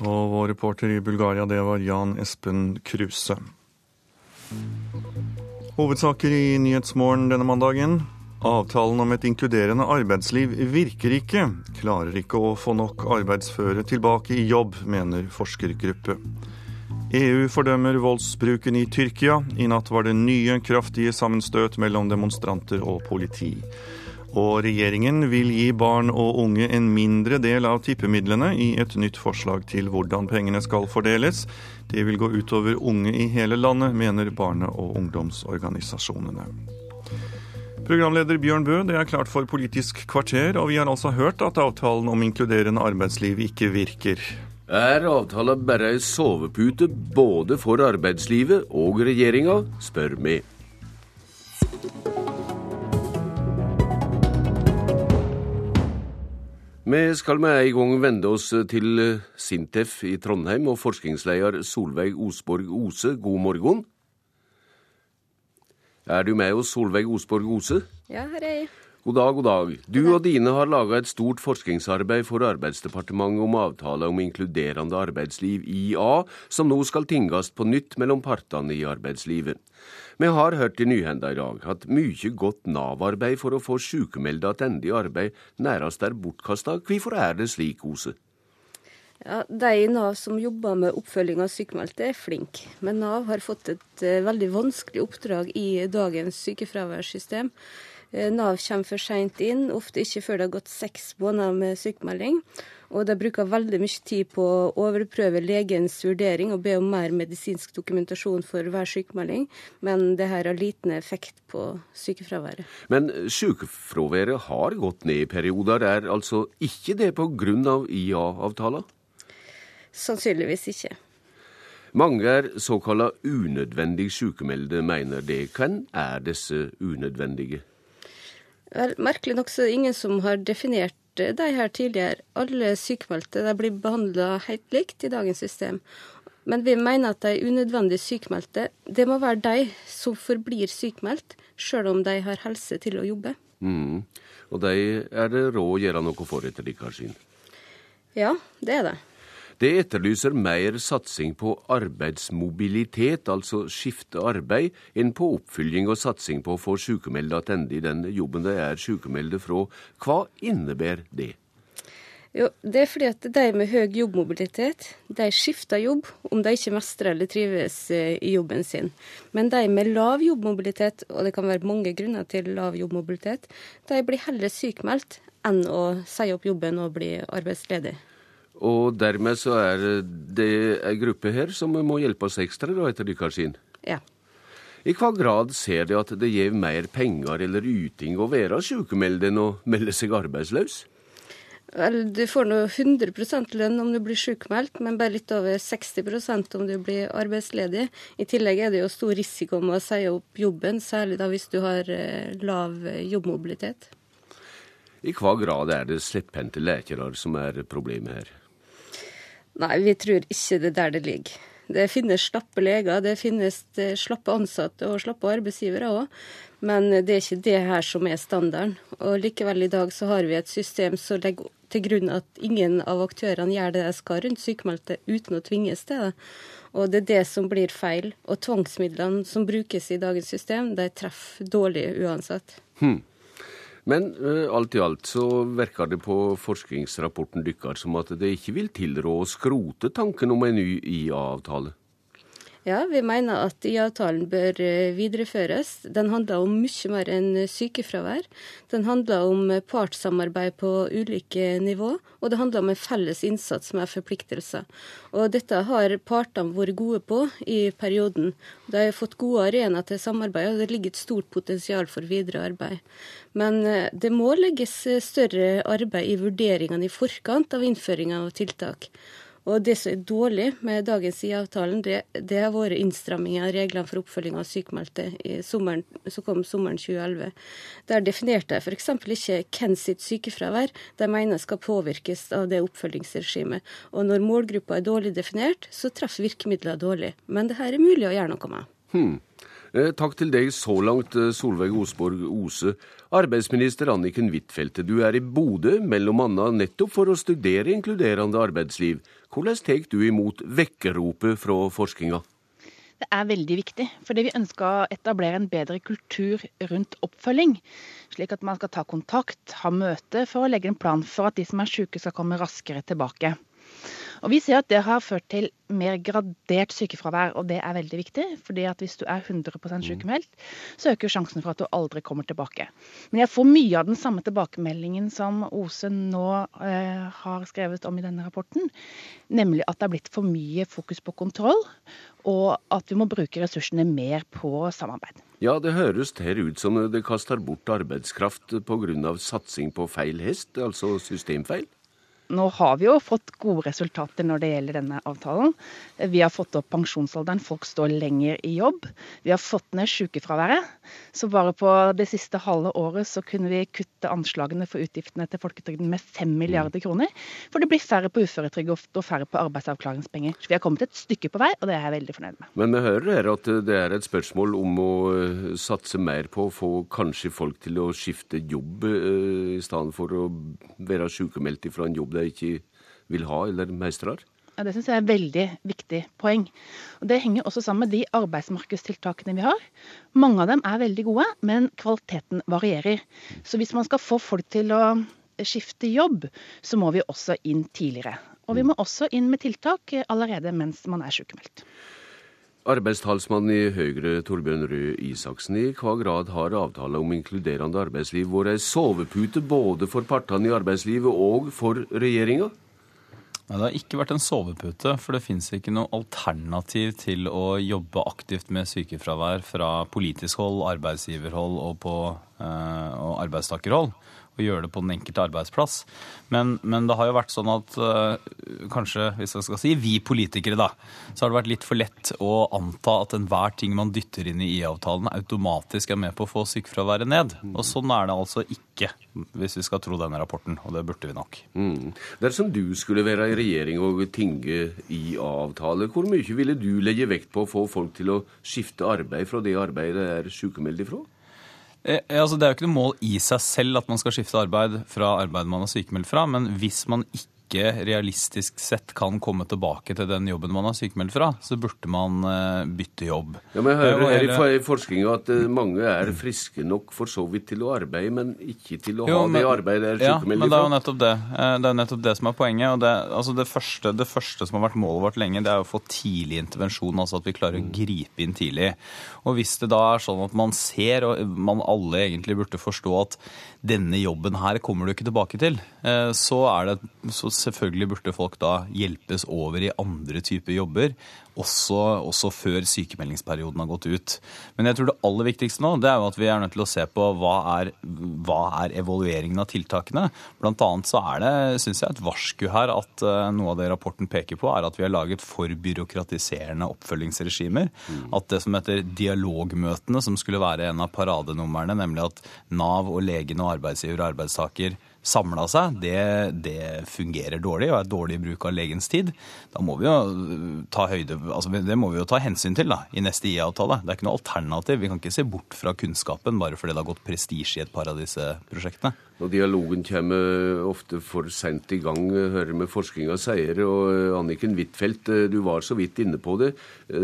Og vår reporter i Bulgaria, det var Jan Espen Kruse. Hovedsaker i Nyhetsmorgen denne mandagen. Avtalen om et inkluderende arbeidsliv virker ikke. Klarer ikke å få nok arbeidsføre tilbake i jobb, mener forskergruppe. EU fordømmer voldsbruken i Tyrkia. I natt var det nye kraftige sammenstøt mellom demonstranter og politi. Og regjeringen vil gi barn og unge en mindre del av tippemidlene i et nytt forslag til hvordan pengene skal fordeles. Det vil gå utover unge i hele landet, mener barne- og ungdomsorganisasjonene. Programleder Bjørn Bø, det er klart for Politisk kvarter, og vi har altså hørt at avtalen om inkluderende arbeidsliv ikke virker. Er avtala bare ei sovepute både for arbeidslivet og regjeringa, spør vi. Vi skal med en gang vende oss til Sintef i Trondheim og forskningsleder Solveig Osborg Ose, god morgen. Er du med oss, Solveig Osborg Ose? Ja, her er jeg. God dag, god dag. Du og dine har laga et stort forskningsarbeid for Arbeidsdepartementet om avtale om inkluderende arbeidsliv, IA, som nå skal tinges på nytt mellom partene i arbeidslivet. Vi har hørt i nyhenda i dag at mye godt Nav-arbeid for å få sykemelda tilbake i arbeid nærmest er bortkasta. Hvorfor er det slik, Ose? Ja, De i Nav som jobber med oppfølging av sykmeldte, er flinke. Men Nav har fått et uh, veldig vanskelig oppdrag i dagens sykefraværssystem. Uh, Nav kommer for seint inn, ofte ikke før det har gått seks måneder med sykemelding. Og de bruker veldig mye tid på å overprøve legens vurdering og be om mer medisinsk dokumentasjon for hver sykemelding, men det her har liten effekt på sykefraværet. Men sykefraværet har gått ned i perioder, er altså ikke det pga. IA-avtalen? Sannsynligvis ikke. Mange er såkalla unødvendig sykemeldte, mener det. Hvem er disse unødvendige? Vel, merkelig nok så er det ingen som har definert de her tidligere. Alle sykemeldte blir behandla helt likt i dagens system. Men vi mener at de unødvendig sykemeldte, det må være de som forblir sykemeldt, sjøl om de har helse til å jobbe. Mm. Og de er det råd å gjøre noe for etter deres syn? Ja, det er det. Det etterlyser mer satsing på arbeidsmobilitet, altså skifte arbeid, enn på oppfylling og satsing på å få sykemeldte tilbake i den jobben de er sykemelde fra. Hva innebærer det? Jo, Det er fordi at de med høy jobbmobilitet de skifter jobb om de ikke mestrer eller trives i jobben sin. Men de med lav jobbmobilitet, og det kan være mange grunner til lav jobbmobilitet, de blir heller sykmeldt enn å si opp jobben og bli arbeidsledig. Og dermed så er det ei gruppe her som må hjelpe oss ekstra, da, etter deres syn? Ja. I hva grad ser de at det gir mer penger eller yting å være sykemeldt enn å melde seg arbeidsløs? Vel, du får nå 100 lønn om du blir sykemeldt, men bare litt over 60% om du blir arbeidsledig. I tillegg er det jo stor risiko med å si opp jobben, særlig da hvis du har lav jobbmobilitet. I hva grad er det slepphendte lekere som er problemet her? Nei, vi tror ikke det er der det ligger. Det finnes slappe leger, det finnes slappe ansatte og slappe arbeidsgivere òg. Men det er ikke det her som er standarden. Og likevel i dag så har vi et system som legger til grunn at ingen av aktørene gjør det de skal rundt sykmeldte uten å tvinges til det. Og det er det som blir feil. Og tvangsmidlene som brukes i dagens system, de treffer dårlig uansett. Hmm. Men uh, alt i alt så virker det på forskningsrapporten deres som at det ikke vil tilrå å skrote tanken om en ny IA-avtale. Ja, vi mener at IA-avtalen bør videreføres. Den handler om mye mer enn sykefravær. Den handler om partssamarbeid på ulike nivå, og det handler om en felles innsats med forpliktelser. Og dette har partene vært gode på i perioden. De har fått gode arenaer til samarbeid, og det ligger et stort potensial for videre arbeid. Men det må legges større arbeid i vurderingene i forkant av innføringa av tiltak. Og det som er dårlig med dagens IA-avtalen, det, det har vært innstrammingen av reglene for oppfølging av sykmeldte som kom sommeren 2011. Der definerte de f.eks. ikke hvem sitt sykefravær de mener skal påvirkes av det oppfølgingsregimet. Og når målgruppa er dårlig definert, så treffer virkemidlene dårlig. Men det her er mulig å gjøre noe med. Hmm. Eh, takk til deg så langt, eh, Solveig Osborg Ose. Arbeidsminister Anniken Huitfeldt, du er i Bodø annet nettopp for å studere inkluderende arbeidsliv. Hvordan tar du imot vekkeropet fra forskninga? Det er veldig viktig, fordi vi ønsker å etablere en bedre kultur rundt oppfølging. Slik at man skal ta kontakt, ha møte for å legge en plan for at de som er syke skal komme raskere tilbake. Og Vi ser at det har ført til mer gradert sykefravær, og det er veldig viktig. fordi at hvis du er 100 mm. sykemeldt, så øker sjansen for at du aldri kommer tilbake. Men jeg får mye av den samme tilbakemeldingen som Ose nå eh, har skrevet om i denne rapporten. Nemlig at det er blitt for mye fokus på kontroll, og at vi må bruke ressursene mer på samarbeid. Ja, det høres her ut som det kaster bort arbeidskraft pga. satsing på feil hest, altså systemfeil? Nå har vi jo fått gode resultater når det gjelder denne avtalen. Vi har fått opp pensjonsalderen, folk står lenger i jobb. Vi har fått ned sykefraværet. Så bare på det siste halve året så kunne vi kutte anslagene for utgiftene til folketrygden med 5 milliarder kroner. For det blir færre på uføretrygd og færre på arbeidsavklaringspenger. Så vi har kommet et stykke på vei, og det er jeg veldig fornøyd med. Men vi hører her at det er et spørsmål om å eh, satse mer på å få kanskje folk til å skifte jobb, eh, i stedet for å være sykemeldt fra en jobb de ikke vil ha eller mestrer? Ja, Det syns jeg er et veldig viktig poeng. Og Det henger også sammen med de arbeidsmarkedstiltakene vi har. Mange av dem er veldig gode, men kvaliteten varierer. Så hvis man skal få folk til å skifte jobb, så må vi også inn tidligere. Og vi må også inn med tiltak allerede mens man er sykemeldt. Arbeidstalsmann i Høyre, Torbjørn Røe Isaksen, i hva grad har avtale om inkluderende arbeidsliv vært ei sovepute både for partene i arbeidslivet og for regjeringa? Nei, Det har ikke vært en sovepute, for det finnes ikke noe alternativ til å jobbe aktivt med sykefravær fra politisk hold, arbeidsgiverhold og, på, øh, og arbeidstakerhold og gjøre det på den enkelte arbeidsplass. Men, men det har jo vært sånn at uh, kanskje, hvis jeg skal si vi politikere, da, så har det vært litt for lett å anta at enhver ting man dytter inn i IA-avtalen, automatisk er med på å få sykefraværet ned. Og sånn er det altså ikke, hvis vi skal tro denne rapporten, og det burde vi nok. Mm. Dersom du skulle være i regjering og tinge IA-avtale, hvor mye ville du legge vekt på å få folk til å skifte arbeid fra det arbeidet de er sykemeldt ifra? Eh, altså det er jo ikke noe mål i seg selv at man skal skifte arbeid fra arbeid man er sykemeldt fra, men hvis man ikke ikke realistisk sett kan komme tilbake til den jobben man har sykemeldt fra, så burde man uh, bytte jobb. Ja, men Jeg hører her her i forskninga at uh, mange er friske nok for så vidt til å arbeide, men ikke til å jo, ha men, det arbeidet de er sykemeldt fra. Ja, men det er jo nettopp det. Det er nettopp det som er poenget. og det, altså det, første, det, første, som har vært målet vårt lenge, det er å få tidlig intervensjon, altså at vi klarer å mm. gripe inn tidlig. Og hvis det da er sånn at man ser, og man alle egentlig burde forstå at denne jobben her kommer du ikke tilbake til, så er det så selvfølgelig burde folk da hjelpes over i andre typer jobber, også, også, før sykemeldingsperioden har gått ut. Men jeg tror det aller viktigste nå det er jo at vi er nødt til å se på hva er, hva er evalueringen av tiltakene. Blant annet så er det synes jeg, et varsku her at uh, noe av det rapporten peker på, er at vi har laget for byråkratiserende oppfølgingsregimer. Mm. At det som heter dialogmøtene, som skulle være en av paradenumrene, nemlig at Nav og legene og arbeidsgiver og arbeidstaker samla seg, det, det, fungerer dårlig og er dårlig bruk av legens tid. Da må vi jo ta høyde, altså Det må vi jo ta hensyn til da, i neste IA-avtale. Det er ikke noe alternativ. Vi kan ikke se bort fra kunnskapen bare fordi det har gått prestisje i et par av disse prosjektene. Og dialogen kommer ofte for seint i gang, hører med forskninga sier. Og Anniken Huitfeldt, du var så vidt inne på det.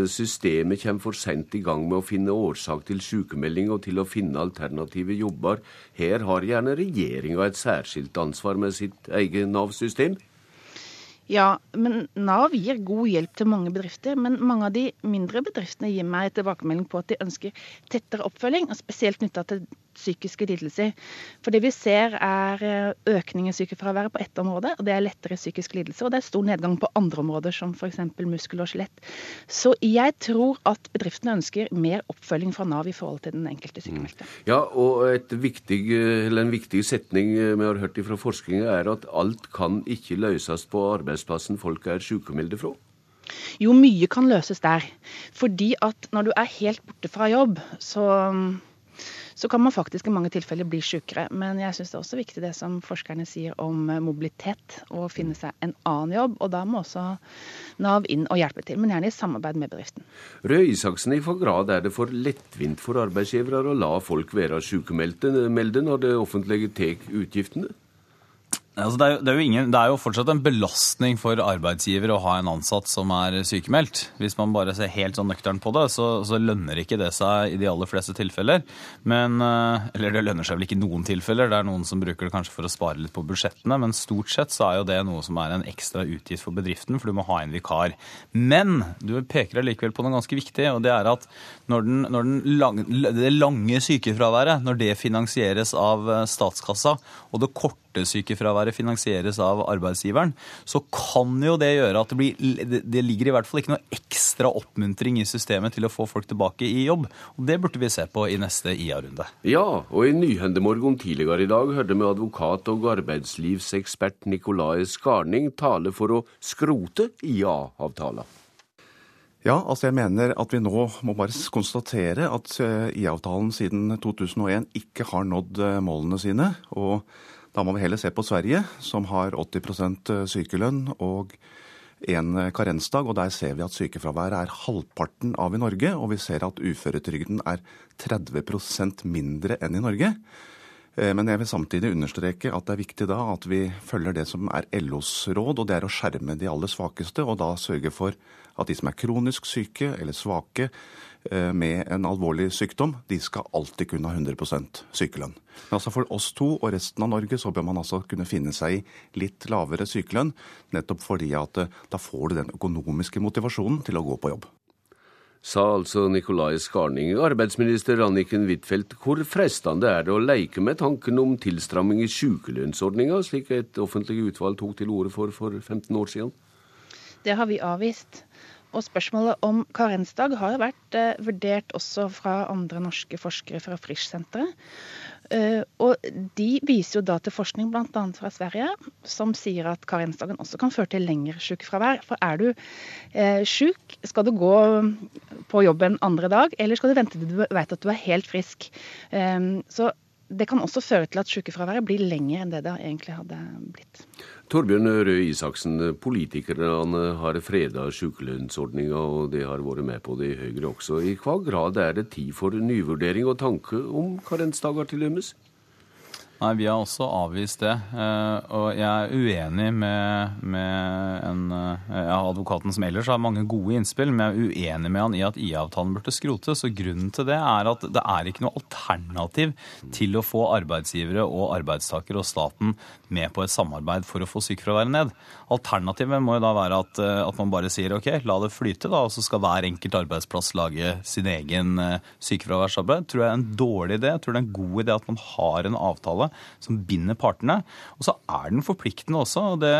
Systemet kommer for seint i gang med å finne årsak til sykemelding og til å finne alternative jobber. Her har gjerne regjeringa et særskilt ansvar med sitt eget Nav-system. Ja, men Nav gir god hjelp til mange bedrifter. Men mange av de mindre bedriftene gir meg tilbakemelding på at de ønsker tettere oppfølging, og spesielt knytta til psykiske lidelser. For det vi ser er eh, økning i sykefraværet på ett område, og det er lettere psykisk lidelse. Og det er stor nedgang på andre områder, som f.eks. muskel og skjelett. Så jeg tror at bedriftene ønsker mer oppfølging fra Nav i forhold til den enkelte sykemeldte. Ja, og viktig, en viktig setning vi har hørt fra forskninga er at alt kan ikke løses på arbeidsplassen folk er sykemeldte fra? Jo, mye kan løses der. Fordi at når du er helt borte fra jobb, så, så kan man faktisk i mange tilfeller bli sykere. Men jeg syns det er også viktig det som forskerne sier om mobilitet, å finne seg en annen jobb. Og da må også Nav inn og hjelpe til, men gjerne i samarbeid med bedriften. Røe Isaksen, i hvilken grad er det for lettvint for arbeidsgivere å la folk være sykemeldte når det offentlige tar utgiftene? Altså det, er jo, det, er ingen, det, er jo, fortsatt en belastning for arbeidsgiver å ha en ansatt som er sykemeldt. Hvis man bare ser helt sånn nøkternt på det, så, så, lønner ikke det seg i de aller fleste tilfeller. Men, eh, eller det lønner seg vel ikke i noen tilfeller. Det er noen som bruker det kanskje for å spare litt på budsjettene. Men stort sett så er jo det noe som er en ekstra utgift for bedriften, for du må ha en vikar. Men du peker allikevel på noe ganske viktig, og det er at når, den, når den lang, det lange sykefraværet, når det finansieres av eh, statskassa, og det korte sykefraværet finansieres av arbeidsgiveren, så kan jo det gjøre at det blir Det ligger i hvert fall ikke noe ekstra oppmuntring i systemet til å få folk tilbake i jobb. Og det burde vi se på i neste IA-runde. Ja, og i Nyhendemorgen tidligere i dag hørte vi advokat og arbeidslivsekspert Nikolai Skarning tale for å skrote IA-avtalen. Ja, altså jeg mener at vi nå må bare konstatere at eh, IA-avtalen siden 2001 ikke har nådd eh, målene sine. og da må vi heller se på Sverige, som har 80 eh, sykelønn og en eh, karensdag. og Der ser vi at sykefraværet er halvparten av i Norge, og vi ser at uføretrygden er 30% mindre enn i Norge. Eh, men jeg vil samtidig understreke at det er viktig da at vi følger det som er LOs råd, og det er å skjerme de aller svakeste, og da sørge for at de som er kronisk syke eller svake, med en alvorlig sykdom, de skal alltid kunne ha 100% sykelønn. Men altså for oss to og resten av Norge så bør man altså kunne finne seg i litt lavere sykelønn, nettopp fordi at eh, da får du den økonomiske motivasjonen til å gå på jobb. Sa altså Nikolai Skarning. Arbeidsminister Anniken Huitfeldt, hvor fristende er det å leke med tanken om tilstramming i sykelønnsordninga, slik et offentlig utvalg tok til orde for for 15 år siden? Det har vi avvist. Og spørsmålet om karensdag har vært eh, vurdert også fra andre norske forskere fra Frisch-senteret. Uh, og de viser jo da til forskning bl.a. fra Sverige, som sier at karensdagen også kan føre til lengre sykefravær. For er du syk, sjuk, skal du gå på jobb en andre dag, eller skal du vente til du vet at du er helt frisk. Så det kan også føre til at sykefraværet blir lenger enn det det egentlig hadde blitt. Torbjørn Røe Isaksen, politikerne har freda sykelønnsordninga, og det har vært med på det i Høyre også. I hva grad er det tid for nyvurdering og tanke om karensdager til dømes? Nei, Vi har også avvist det. Eh, og jeg er uenig med, med en, eh, ja, advokaten som ellers har mange gode innspill, men jeg er uenig med han i at IA-avtalen burde skrotes. Og Grunnen til det er at det er ikke noe alternativ til å få arbeidsgivere og arbeidstakere og staten med på et samarbeid for å få sykefraværet ned. Alternativet må jo da være at, eh, at, man bare sier ok, la det flyte, da, og så skal hver enkelt arbeidsplass lage sin egen sykefraværsarbeid. Tror jeg er en dårlig idé. Jeg tror det er en god idé at man har en avtale som binder partene. Og så er den forpliktende også. og Det,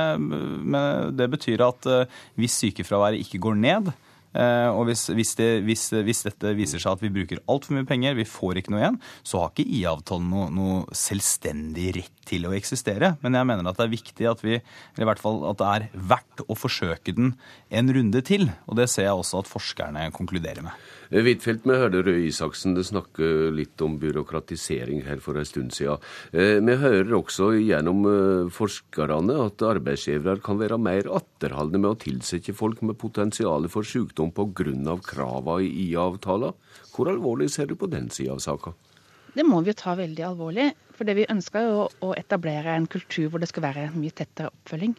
det betyr at eh, hvis sykefraværet ikke går ned, og hvis, hvis, det, hvis, hvis, dette viser seg at vi bruker altfor mye penger, vi får ikke noe igjen, så har ikke IA-avtalen noe, noe, selvstendig rett til å eksistere. Men jeg mener at det er viktig at vi, eller i hvert fall at det er verdt å forsøke den en runde til. Og det ser jeg også at forskerne konkluderer med. Huitfeldt, vi hørte Røe Isaksen snakke litt om byråkratisering her for en stund siden. Eh, vi hører også gjennom eh, forskerne at arbeidsgivere kan være mer atterholdne med å tilsette folk med potensial for sykdom pga. kravene i IA-avtalen. Hvor alvorlig ser du på den sida av saka? Det må vi jo ta veldig alvorlig. For det vi ønska jo å etablere en kultur hvor det skal være mye tettere oppfølging.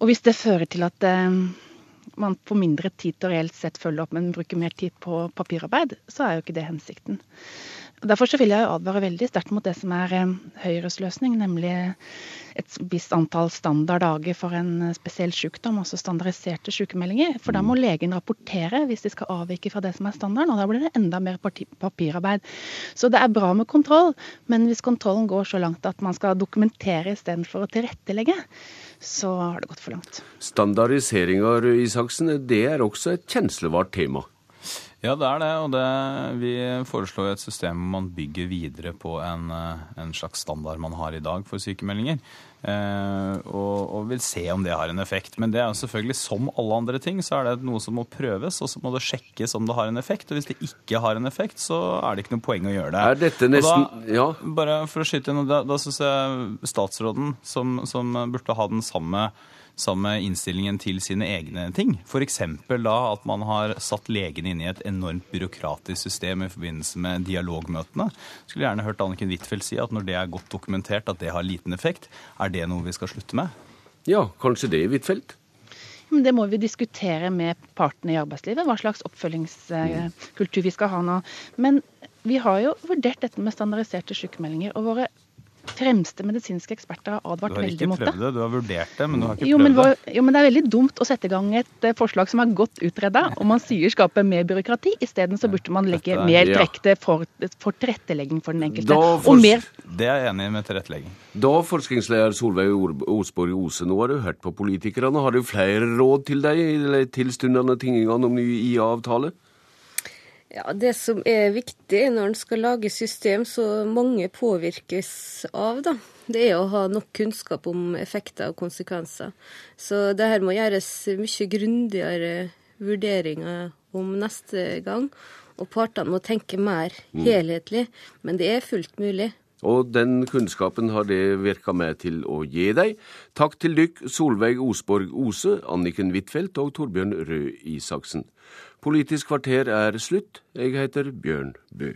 Og hvis det fører til at eh, man får mindre tid til å reelt sett følge opp, men bruker mer tid på papirarbeid, så er jo ikke det hensikten. Derfor vil jeg advare veldig sterkt mot det som er eh, Høyres løsning, nemlig et visst antall standarddager for en spesiell sykdom, altså standardiserte sykemeldinger. For da må legen rapportere hvis de skal avvike fra det som er standarden, og da blir det enda mer papirarbeid. Så det er bra med kontroll, men hvis kontrollen går så langt at man skal dokumentere istedenfor å tilrettelegge, så har det gått for langt. Standardiseringer, Isaksen, det er også et kjenslevart tema. Ja, det er det. Og det, vi foreslår et system hvor man bygger videre på en, eh, en slags standard man har i dag for sykemeldinger. Eh, og, og, vil se om det har en effekt. Men det er jo selvfølgelig som alle andre ting, så er det noe som må prøves, og så må det sjekkes om det har en effekt. Og hvis det ikke har en effekt, så er det ikke noe poeng å gjøre det. Er dette nesten, da, ja. Bare for å skyte inn, da, da syns jeg statsråden, som, som burde ha den samme sammen med innstillingen til sine egne ting. F.eks. da at man har satt legene inn i et enormt byråkratisk system i forbindelse med dialogmøtene. Skulle gjerne hørt Anniken Huitfeldt si at når det er godt dokumentert at det har liten effekt, er det noe vi skal slutte med? Ja, kanskje det, Huitfeldt? Men det må vi diskutere med partene i arbeidslivet, hva slags oppfølgingskultur vi skal ha nå. Men vi har jo vurdert dette med standardiserte sykemeldinger. Og våre fremste medisinske eksperter har advart veldig mot det. Du har ikke prøvd det, du har vurdert det, men du har ikke jo, prøvd det. Jo, men det er veldig dumt å sette i gang et eh, forslag som er godt utreda, og man sier skaper mer byråkrati. Isteden så burde man legge er, mer trekte for, for, tilrettelegging for den enkelte. For, mer... Det er jeg enig med tilrettelegging. Da, forskningsleder Solveig Osborg Ose, nå har du hørt på politikerne. Har du flere råd til deg i de tilstundende tingene om ny IA-avtale? Ja, Det som er viktig når en skal lage system så mange påvirkes av, da, det er å ha nok kunnskap om effekter og konsekvenser. Så det her må gjøres mye grundigere vurderinger om neste gang. Og partene må tenke mer mm. helhetlig. Men det er fullt mulig. Og den kunnskapen har det virka med til å gi deg. Takk til dykk Solveig Osborg Ose, Anniken Huitfeldt og Torbjørn Røe Isaksen. Politisk kvarter er slutt. Jeg heter Bjørn Bø.